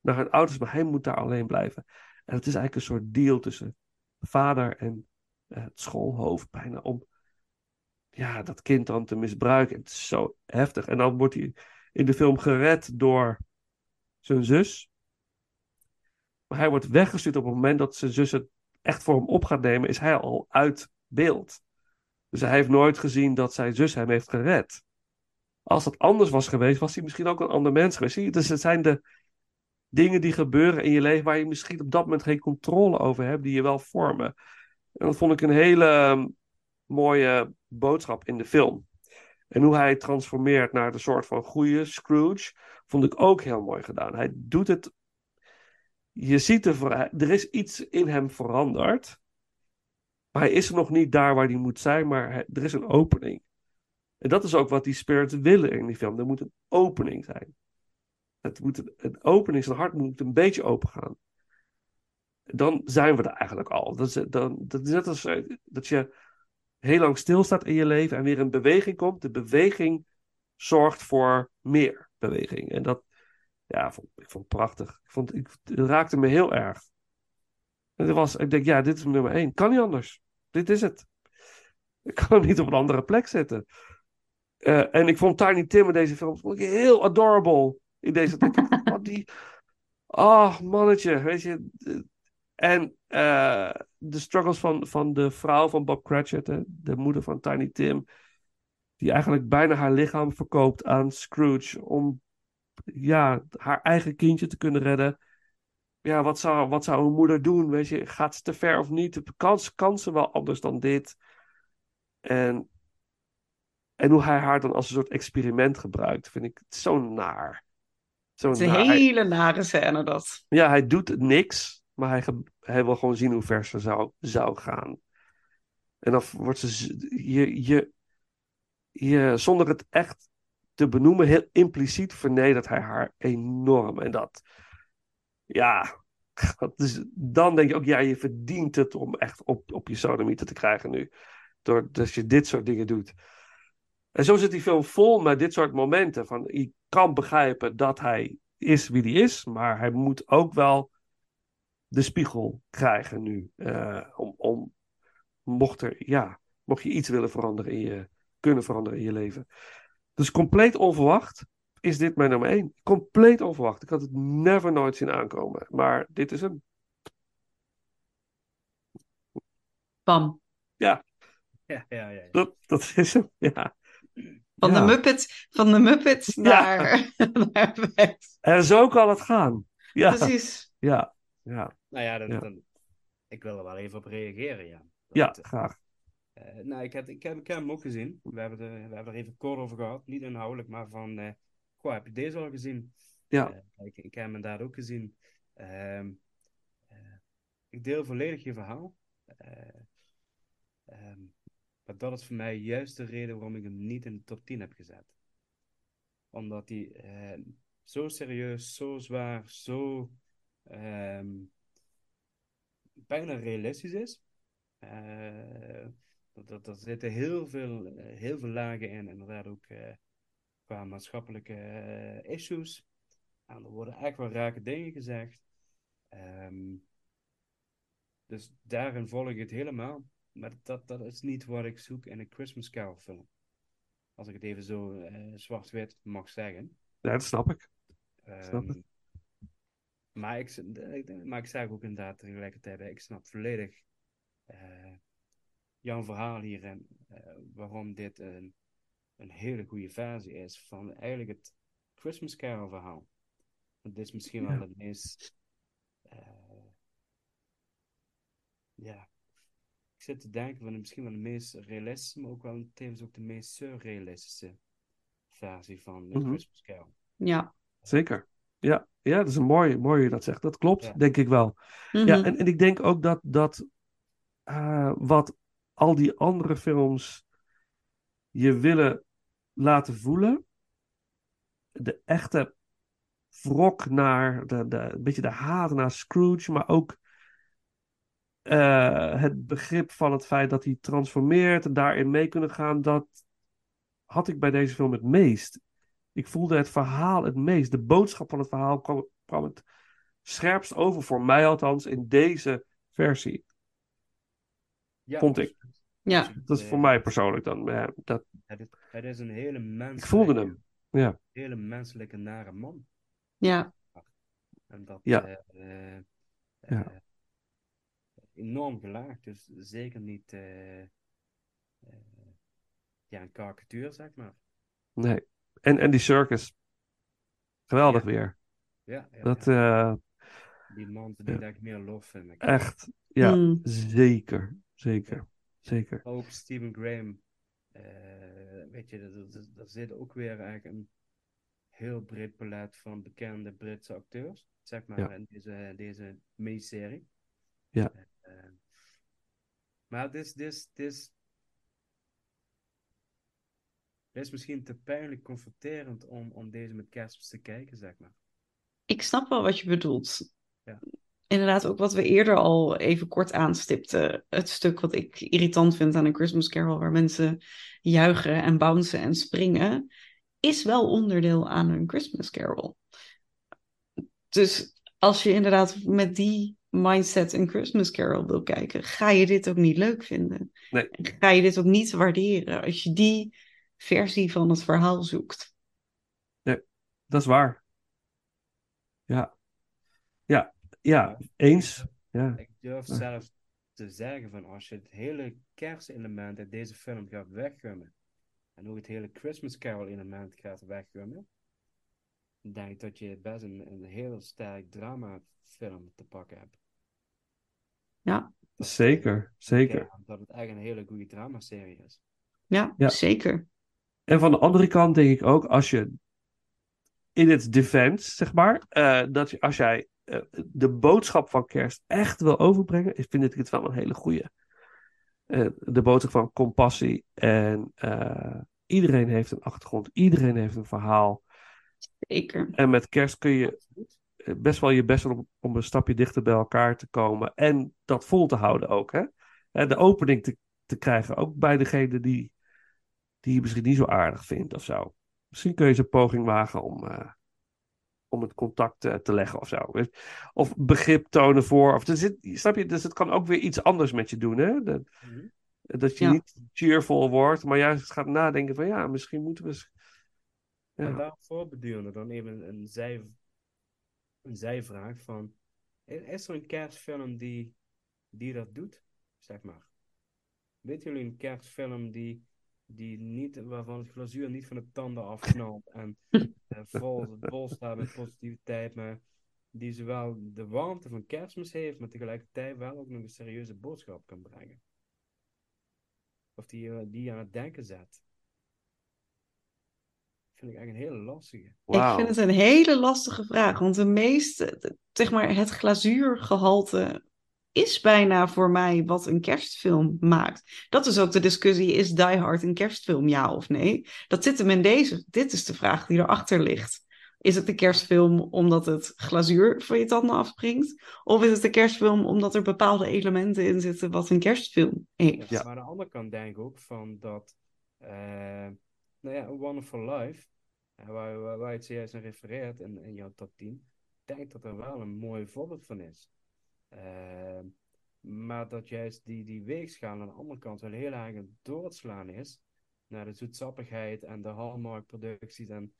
naar hun ouders. Maar hij moet daar alleen blijven. En het is eigenlijk een soort deal tussen vader en eh, het schoolhoofd bijna. Om ja, dat kind dan te misbruiken. Het is zo heftig. En dan wordt hij in de film gered door zijn zus. Maar hij wordt weggestuurd op het moment dat zijn zus het echt voor hem op gaat nemen, is hij al uit beeld. Dus hij heeft nooit gezien dat zijn zus hem heeft gered. Als dat anders was geweest, was hij misschien ook een ander mens geweest. Dus het zijn de dingen die gebeuren in je leven waar je misschien op dat moment geen controle over hebt, die je wel vormen. En dat vond ik een hele ehm, mooie boodschap in de film. En hoe hij transformeert naar de soort van goede Scrooge, vond ik ook heel mooi gedaan. Hij doet het je ziet er, er is iets in hem veranderd. Maar hij is nog niet daar waar hij moet zijn, maar er is een opening. En dat is ook wat die spirits willen in die film. Er moet een opening zijn. Het moet een, een opening, zijn hart moet een beetje open gaan. Dan zijn we er eigenlijk al. Dat is, dan, dat is net als eh, dat je heel lang stilstaat in je leven en weer in beweging komt. De beweging zorgt voor meer beweging. En dat, ja, vond, ik vond prachtig. Ik vond, ik, het raakte me heel erg. En was, ik denk, ja, dit is nummer één. Kan niet anders. Dit is het. Ik kan hem niet op een andere plek zetten. Eh, en ik vond Tiny Tim in deze film heel adorable. In deze, denk ik, die, oh, mannetje, weet je. En eh, de struggles van, van de vrouw van Bob Cratchit, de moeder van Tiny Tim, die eigenlijk bijna haar lichaam verkoopt aan Scrooge om ja, haar eigen kindje te kunnen redden. Ja, wat zou, wat zou een moeder doen? Weet je, gaat ze te ver of niet? Ze- kan ze wel anders dan dit? En, en hoe hij haar dan als een soort experiment gebruikt, vind ik zo naar. Zo Het is een naar. Hele nare scène dat. ja, hij doet niks, maar hij, hij wil gewoon zien hoe ver ze zou, zou gaan. En dan wordt ze, je, je, je, zonder het echt te benoemen, heel impliciet vernedert hij haar enorm. En dat, ja, dat is, dan denk je ook, ja, je verdient het om echt op, op je sodomieter te krijgen nu. Doordat je dit soort dingen doet. En zo zit die film vol met dit soort momenten. Van, je kan begrijpen dat hij is wie hij is, maar hij moet ook wel de spiegel krijgen nu. eh, om, om, mocht, er, ja, mocht je iets willen veranderen in je, kunnen veranderen in je leven. Dus compleet onverwacht is dit mijn nummer 1. Compleet onverwacht. Ik had het never nooit zien aankomen. Maar dit is hem. Bam. Ja, Ja, ja, ja. dat, dat is hem. Ja. Van, Ja. de Muppets, van de Muppets Ja. naar, naar. En zo kan het gaan. Ja. Precies. Ja, ja, Nou ja, dan, Ja. dan- ik wil er wel even op reageren, ja. ja Dat, eh, graag. eh, nou, ik heb, ik, heb, ik heb hem ook gezien. We hebben, er, we hebben er even kort over gehad. Niet inhoudelijk, maar van... eh goh, heb je deze al gezien? Ja. Ik, ik heb hem inderdaad ook gezien. Ehm, eh, ik deel volledig je verhaal. Eh, ehm, maar dat is voor mij juist de reden waarom ik hem niet in de top 10 heb gezet. Omdat hij eh, zo serieus, zo zwaar, zo ehm, bijna realistisch is. Eh, dat, dat, er zitten heel veel, eh, heel veel lagen in, inderdaad ook eh, qua maatschappelijke issues. En er worden echt wel rake dingen gezegd. Ehm, dus daarin volg ik het helemaal. Maar dat, dat is niet wat ik zoek in een Christmas Carol film. Als ik het even zo eh, zwart-wit mag zeggen. Ja, dat snap ik. Snap Ehm, maar, ik, ik- maar ik zeg ook inderdaad tegelijkertijd, bij, ik snap volledig eh, jouw verhaal hierin. eh, waarom dit een, een hele goede versie is van eigenlijk het Christmas Carol verhaal. Want dit is misschien Ja. wel het meest... eh, ja, ik zit te denken van misschien wel de meest realistische, maar ook wel tevens ook de meest surrealistische versie van de Mhm. Christmas Carol. Ja. Zeker. Ja, ja, dat is een mooi, mooi je dat zegt. Dat klopt, Ja. denk ik wel. Mhm. Ja, en, en ik denk ook dat, dat eh, wat al die andere films je willen laten voelen, de echte wrok naar, de, de, een beetje de haat naar Scrooge, maar ook eh, het begrip van het feit dat hij transformeert en daarin mee kunnen gaan, dat had ik bij deze film het meest. Ik voelde het verhaal het meest. De boodschap van het verhaal kwam, kwam het scherpst over, voor mij althans, in deze versie. Ja, vond ik. Ja. Dat is voor mij persoonlijk dan. ja, dat, Het is, het is een hele menselijke, ik voelde hem. Ja. hele menselijke nare man. Ja. En dat Ja. eh, eh, Ja. Enorm gelaagd. Dus zeker niet eh, eh, ja, een karikatuur, zeg maar. Nee. En, en die circus. Geweldig weer. Ja, ja, Dat, eh, Die man verdient eigenlijk meer lof, vind ik. echt. Ja, Mm. zeker. Zeker. Zeker. Ook Stephen Graham. eh, weet je, er zit ook weer eigenlijk een heel breed palet van bekende Britse acteurs. Zeg maar Ja. in deze, deze miniserie. Ja. Eh, maar het is, dit is, dit is, dit is misschien te pijnlijk confronterend om, om deze met kerstmis te kijken, zeg maar. Ik snap wel wat je bedoelt. Ja. Inderdaad, ook wat we eerder al even kort aanstipten. Het stuk wat ik irritant vind aan een Christmas Carol, waar mensen juichen en bouncen en springen, is wel onderdeel aan een Christmas Carol. Dus als je inderdaad met die mindset een Christmas Carol wil kijken, ga je dit ook niet leuk vinden. Nee. En ga je dit ook niet waarderen als je die versie van het verhaal zoekt. Dat is waar. Ja. Ja. Ja. Eens. Ja. Ik durf Ja. zelfs te zeggen van als je het hele kerstelement uit deze film gaat weggummen en ook het hele Christmas Carol element gaat weggummen, dan denk ik dat je best een, een heel sterk dramafilm te pakken hebt. Ja, Zeker. Zeker. Ja, dat het echt een hele goede dramaserie is. ja, Ja. zeker. En van de andere kant denk ik ook, als je in het defense, zeg maar, eh, dat je, als jij eh, de boodschap van kerst echt wil overbrengen, vind ik het wel een hele goede. de boodschap van compassie en eh, iedereen heeft een achtergrond, iedereen heeft een verhaal. Zeker. En met kerst kun je eh, best wel je best doen om, om een stapje dichter bij elkaar te komen en dat vol te houden ook. Hè? Eh, De opening te, te krijgen, ook bij degene die, die je misschien niet zo aardig vindt of zo. Misschien kun je eens een poging wagen om, eh, om het contact eh, te leggen of zo. Of begrip tonen voor. Of er zit, snap je? Dus het kan ook weer iets anders met je doen. Hè? Dat, dat je Ja. niet cheerful wordt, maar juist gaat nadenken van ja, misschien moeten we eens En Ja. daarvoor bedurende dan even een, zij, een zijvraag van... Is er een kerstfilm die, die dat doet? Zeg maar. Weten jullie een kerstfilm die, die niet, waarvan het glazuur niet van de tanden afknalt en eh, vol, vol staat met positiviteit, maar die zowel de warmte van kerstmis heeft, maar tegelijkertijd wel ook nog een serieuze boodschap kan brengen? Of die, eh, die je aan het denken zet? Vind ik eigenlijk een hele lastige. Ik vind het een hele lastige vraag, want de meeste, zeg maar, het glazuurgehalte is bijna voor mij wat een kerstfilm maakt. Dat is ook de discussie, is Die Hard een kerstfilm, ja of nee? Dat zit hem in deze, dit is de vraag die erachter ligt. Is het een kerstfilm omdat het glazuur van je tanden afspringt? Of is het een kerstfilm omdat er bepaalde elementen in zitten wat een kerstfilm heeft? Maar aan de andere kant denk ik ook van dat, eh, nou ja, Wonderful Life, eh, waar, waar, waar het zojuist aan refereert in, in jouw top 10, ik denk dat er wel een mooi voorbeeld van is. Eh, maar dat juist die, die weegschaal aan de andere kant wel heel erg aan het doorslaan is naar de zoetsappigheid en de Hallmark-producties en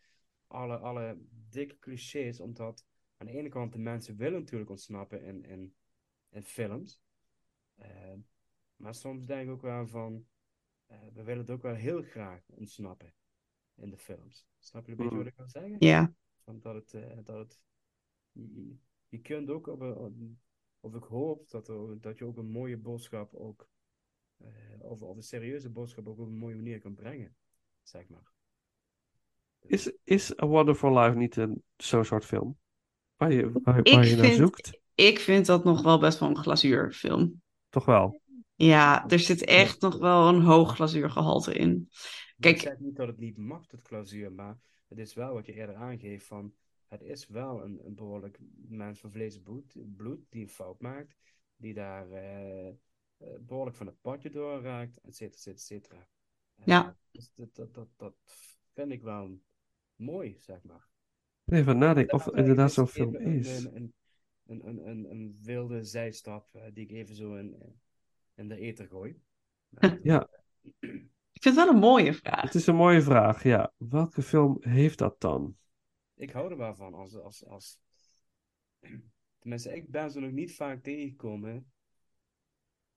alle, alle dikke clichés, omdat aan de ene kant de mensen willen natuurlijk ontsnappen in, in, in films. Eh, maar soms denk ik ook wel van, we willen het ook wel heel graag ontsnappen in de films. Snap je een beetje wat ik wil zeggen? Ja. Van dat het, eh, dat het, je, je kunt ook op, een- op- of ik hoop dat, er, dat je ook een mooie boodschap ook, eh, of, of een serieuze boodschap ook op een mooie manier kan brengen, zeg maar. Is, is A Wonderful Life niet een, zo'n soort film? Waar je, waar, je naar vind, zoekt? ik vind dat nog wel best wel een glazuurfilm. Toch wel? Ja, er zit echt nog wel een hoog glazuurgehalte in. Ik Kijk, zeg niet dat het niet mag, het glazuur, maar het is wel wat je eerder aangeeft van, het is wel een, een behoorlijk mens van vlees en bloed, bloed die een fout maakt, die daar eh, eh, behoorlijk van het padje doorraakt, et cetera, et cetera, et cetera. Eh, Ja. dus dat, dat, dat, dat vind ik wel mooi, zeg maar. Even nadenken of inderdaad ik, zo'n film is. Een, een, een, een, een, een wilde zijstap die ik even zo in, in de ether gooi. Ja, ik vind het wel een mooie vraag. het is een mooie vraag. Ja, welke film heeft dat dan? Ik hou er wel van als, als, als... Tenminste, ik ben ze nog niet vaak tegengekomen.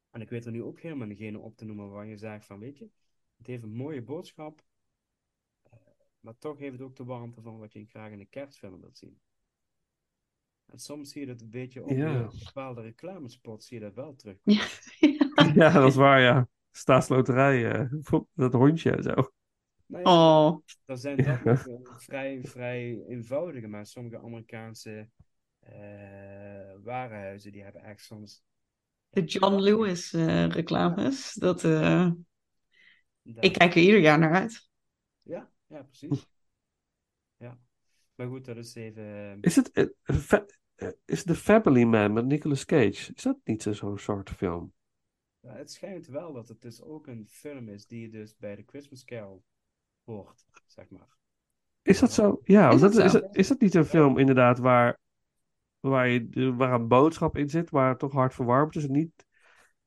En ik weet er nu ook helemaal degene op te noemen waar je zegt van, weet je, het heeft een mooie boodschap, eh, maar toch heeft het ook de warmte van wat je graag in een kerstfilm wilt zien. En soms zie je dat een beetje op Ja. de bepaalde reclamespots, zie je dat wel terug. Ja, dat is waar, ja. Staatsloterij, eh, dat hondje en zo. Nou ja, Oh. Dan zijn dat nog eh, vrij, vrij eenvoudige, maar sommige Amerikaanse eh warenhuizen die hebben echt soms. De John Lewis eh, reclames. Dat, eh, ik kijk er ieder jaar naar uit. Ja, ja, precies. Ja. Maar goed, dat is even. Is het eh, eh, is The Family Man met Nicolas Cage? Is dat niet zo- zo'n soort film? Ja, het schijnt wel dat het dus ook een film is die dus bij de Christmas Carol hoort, zeg maar. Is dat zo? Ja, Is dat is, is dat niet een film inderdaad waar, waar, je, waar een boodschap in zit, waar het toch hard verwarmd is? en Niet,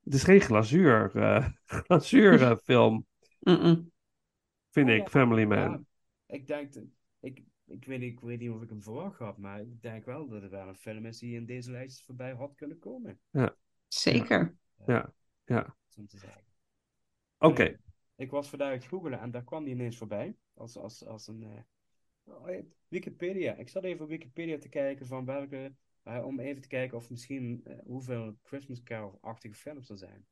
het is geen glazuur, eh glazuurfilm, vind Ja, ik, Family Man. ja, ik denk, ik, ik, weet, niet- ik weet niet of ik hem verwacht had, maar ik denk wel dat het wel een film is die in deze lijst voorbij had kunnen komen. Ja. Zeker. Ja, ja. Zo te zeggen. Oké. Ik was vandaag aan het googelen en daar kwam die ineens voorbij. Als, als, als een. eh, oh Wikipedia. Ik zat even op Wikipedia te kijken van welke. eh, om even te kijken of misschien eh, hoeveel Christmas Carol-achtige films er zijn.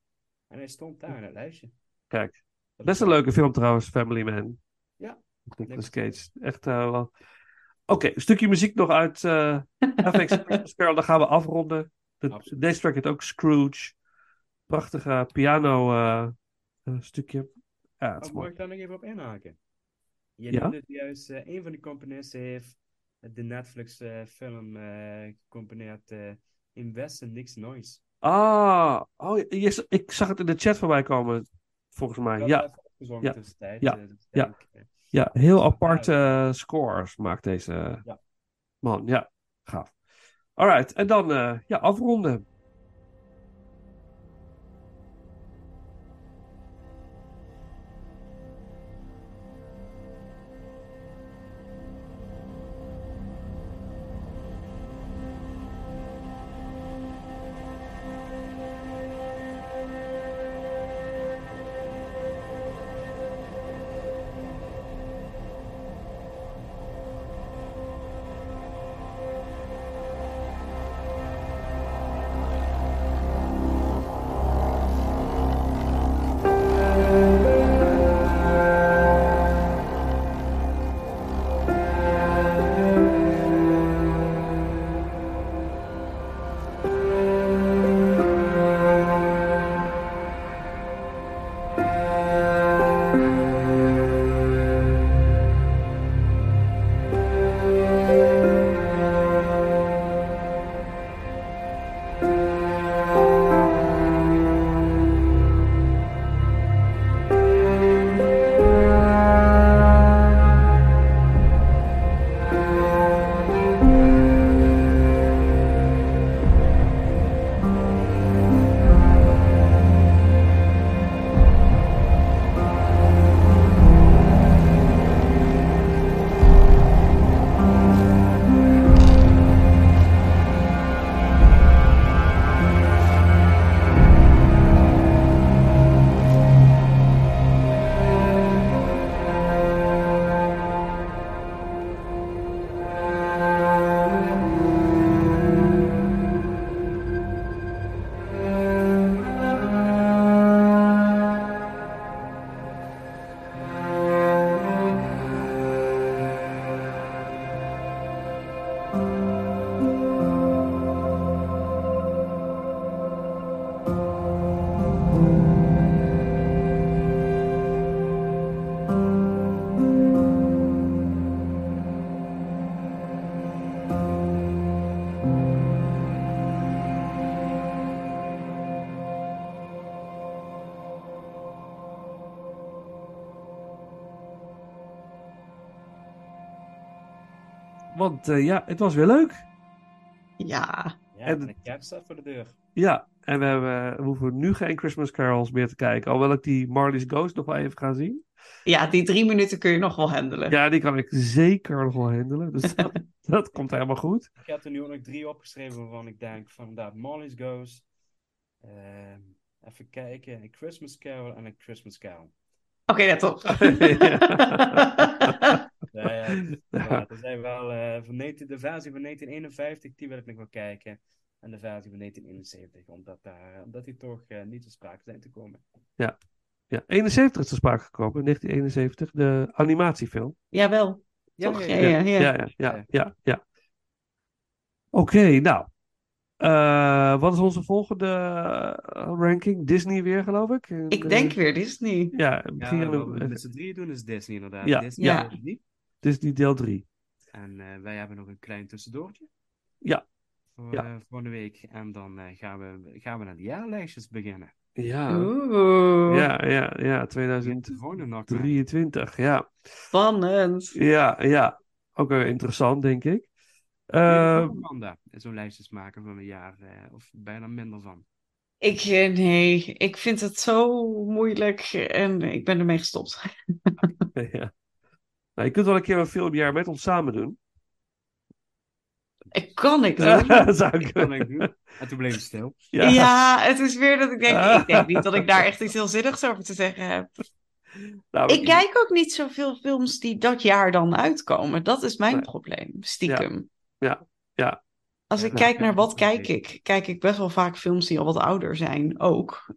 En hij stond daar in het lijstje. Kijk, Dat best is een leuke film trouwens, Family Man. Ja. Nicolas Cage. Echt eh, wel. Oké, een stukje muziek nog uit eh FX Christmas Carol, dan gaan we afronden. De, deze track heet ook Scrooge. Prachtige piano eh, eh, stukje. Ja, Oh, mag ik daar nog even op inhaken? Je Ja? noemde juist, een van die componisten heeft de Netflix-film eh gecomponeerd. eh In Niks Noise. Ah, oh, je, ik zag het in de chat voorbij komen, volgens mij. Ja, ja, ja, dus ja, ja, heel aparte eh, scores maakt deze Ja. man. Ja, gaaf. Alright, en dan eh, ja, afronden. Ja, het was weer leuk. Ja. Ja, En- de kerst staat voor de deur. Ja, en we, hebben, we hoeven nu geen Christmas carols meer te kijken. Alhoewel ik die Marley's Ghost nog wel even ga zien. Ja, die drie minuten kun je nog wel handelen. Ja, die kan ik zeker nog wel handelen. Dus dat, dat komt helemaal goed. Ik heb er nu ook nog drie opgeschreven waarvan ik denk van inderdaad Molly's Ghost. ehm, even kijken. Een Christmas Carol en een Christmas Carol. Oké, let op. Ja, ja, ja, er zijn wel eh, van 19, de versie van 1951, die wil ik nog wel kijken. En de versie van 1971, omdat, daar, omdat die toch eh, niet te sprake zijn te komen. Ja. ja, 71 is te sprake gekomen, 1971, de animatiefilm. Jawel. Ja, Toch? ja, Ja, ja. ja, ja. Ja. Oké, nou. Eh, wat is onze volgende ranking? Disney weer, geloof ik? Ik denk weer Disney. Ja, we- we met z'n drieën doen is Disney inderdaad. Ja, Disney ja. Disney deel 3. En eh, wij hebben nog een klein tussendoortje. Ja. Voor, Ja. eh, voor de week. En dan eh, gaan, we, gaan we naar de jaarlijstjes beginnen. Ja. Oeh. Ja, ja, ja, Gewoon nog maar. 2023, ja. Spannend. Ja, ja. Ook wel interessant, denk ik. Uh, zo'n lijstjes maken van een jaar, eh, of bijna minder van. Ik, nee, ik vind het zo moeilijk en ik ben ermee gestopt. ja. Nou, je kunt wel een keer een filmjaar met ons samen doen. Ik kan ik Ja, doen. dat zou ik Ik kan ik doen. En toen bleef het stil. Ja. het is weer dat ik denk, ik denk niet dat ik daar echt iets heel zinnigs over te zeggen heb. Nou, Ik kijk ook niet zoveel films die dat jaar dan uitkomen. Dat is mijn probleem, stiekem. Ja, ja. Als ik Ja. kijk naar wat kijk ik, kijk ik best wel vaak films die al wat ouder zijn ook.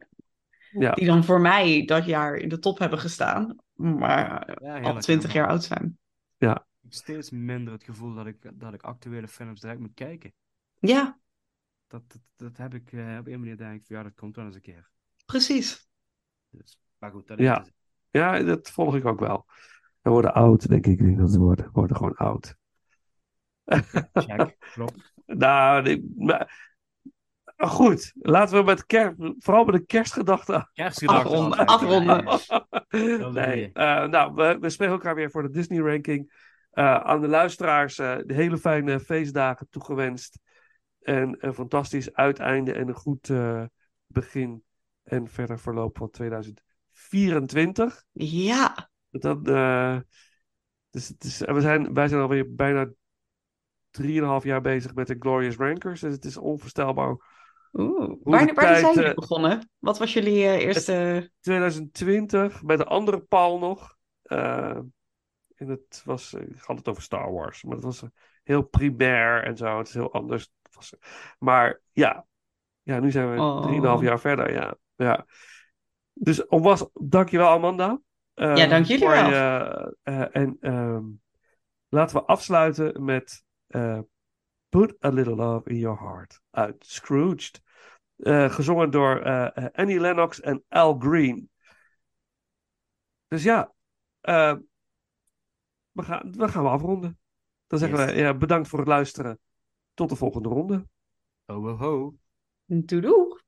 Ja. Die dan voor mij dat jaar in de top hebben gestaan, maar Ja, al twintig jaar oud zijn. Ja. Ik heb steeds minder het gevoel dat ik, dat ik actuele films direct moet kijken. Ja, Dat, dat, dat heb ik eh, op een manier denk ik van ja, dat komt wel eens een keer. precies. Dus, maar goed, dat is Ja. ja, dat volg ik ook wel. We worden oud, denk ik. Ik denk dat we worden, worden gewoon oud. Check, klopt. nou, nee, maar... Goed, laten we met kerst, vooral met de kerstgedachte Kerstgedachten Afronden, nee, eh, nou, we, we spreken elkaar weer voor de Disney-ranking. Eh, aan de luisteraars eh, de hele fijne feestdagen toegewenst. En een fantastisch uiteinde en een goed eh, begin en verder verloop van 2024. Ja, Dan, eh, dus, het is, we zijn, wij zijn alweer bijna 3,5 jaar bezig met de Glorious Rankers. Dus het is onvoorstelbaar. Oeh. Waar, tijd, zijn jullie eh, begonnen? Wat was jullie eh, eerste... 2020 met een andere Paul nog. Eh, en het was, ik had het over Star Wars, maar het was heel primair en zo. Het is heel anders. Was, maar ja, ja nu zijn we Oh. 3,5 jaar verder. Ja, ja. Dus was, dankjewel Amanda. Ja, dank jullie wel. je, en ehm, laten we afsluiten met Put a Little Love in Your Heart uit Scrooged. Eh, gezongen door eh, eh, Annie Lennox en Al Green. Dus ja, eh, we, gaan, we gaan we afronden. Dan zeggen Yes. we ja, bedankt voor het luisteren. Tot de volgende ronde. Ho, ho, ho. Doei doei.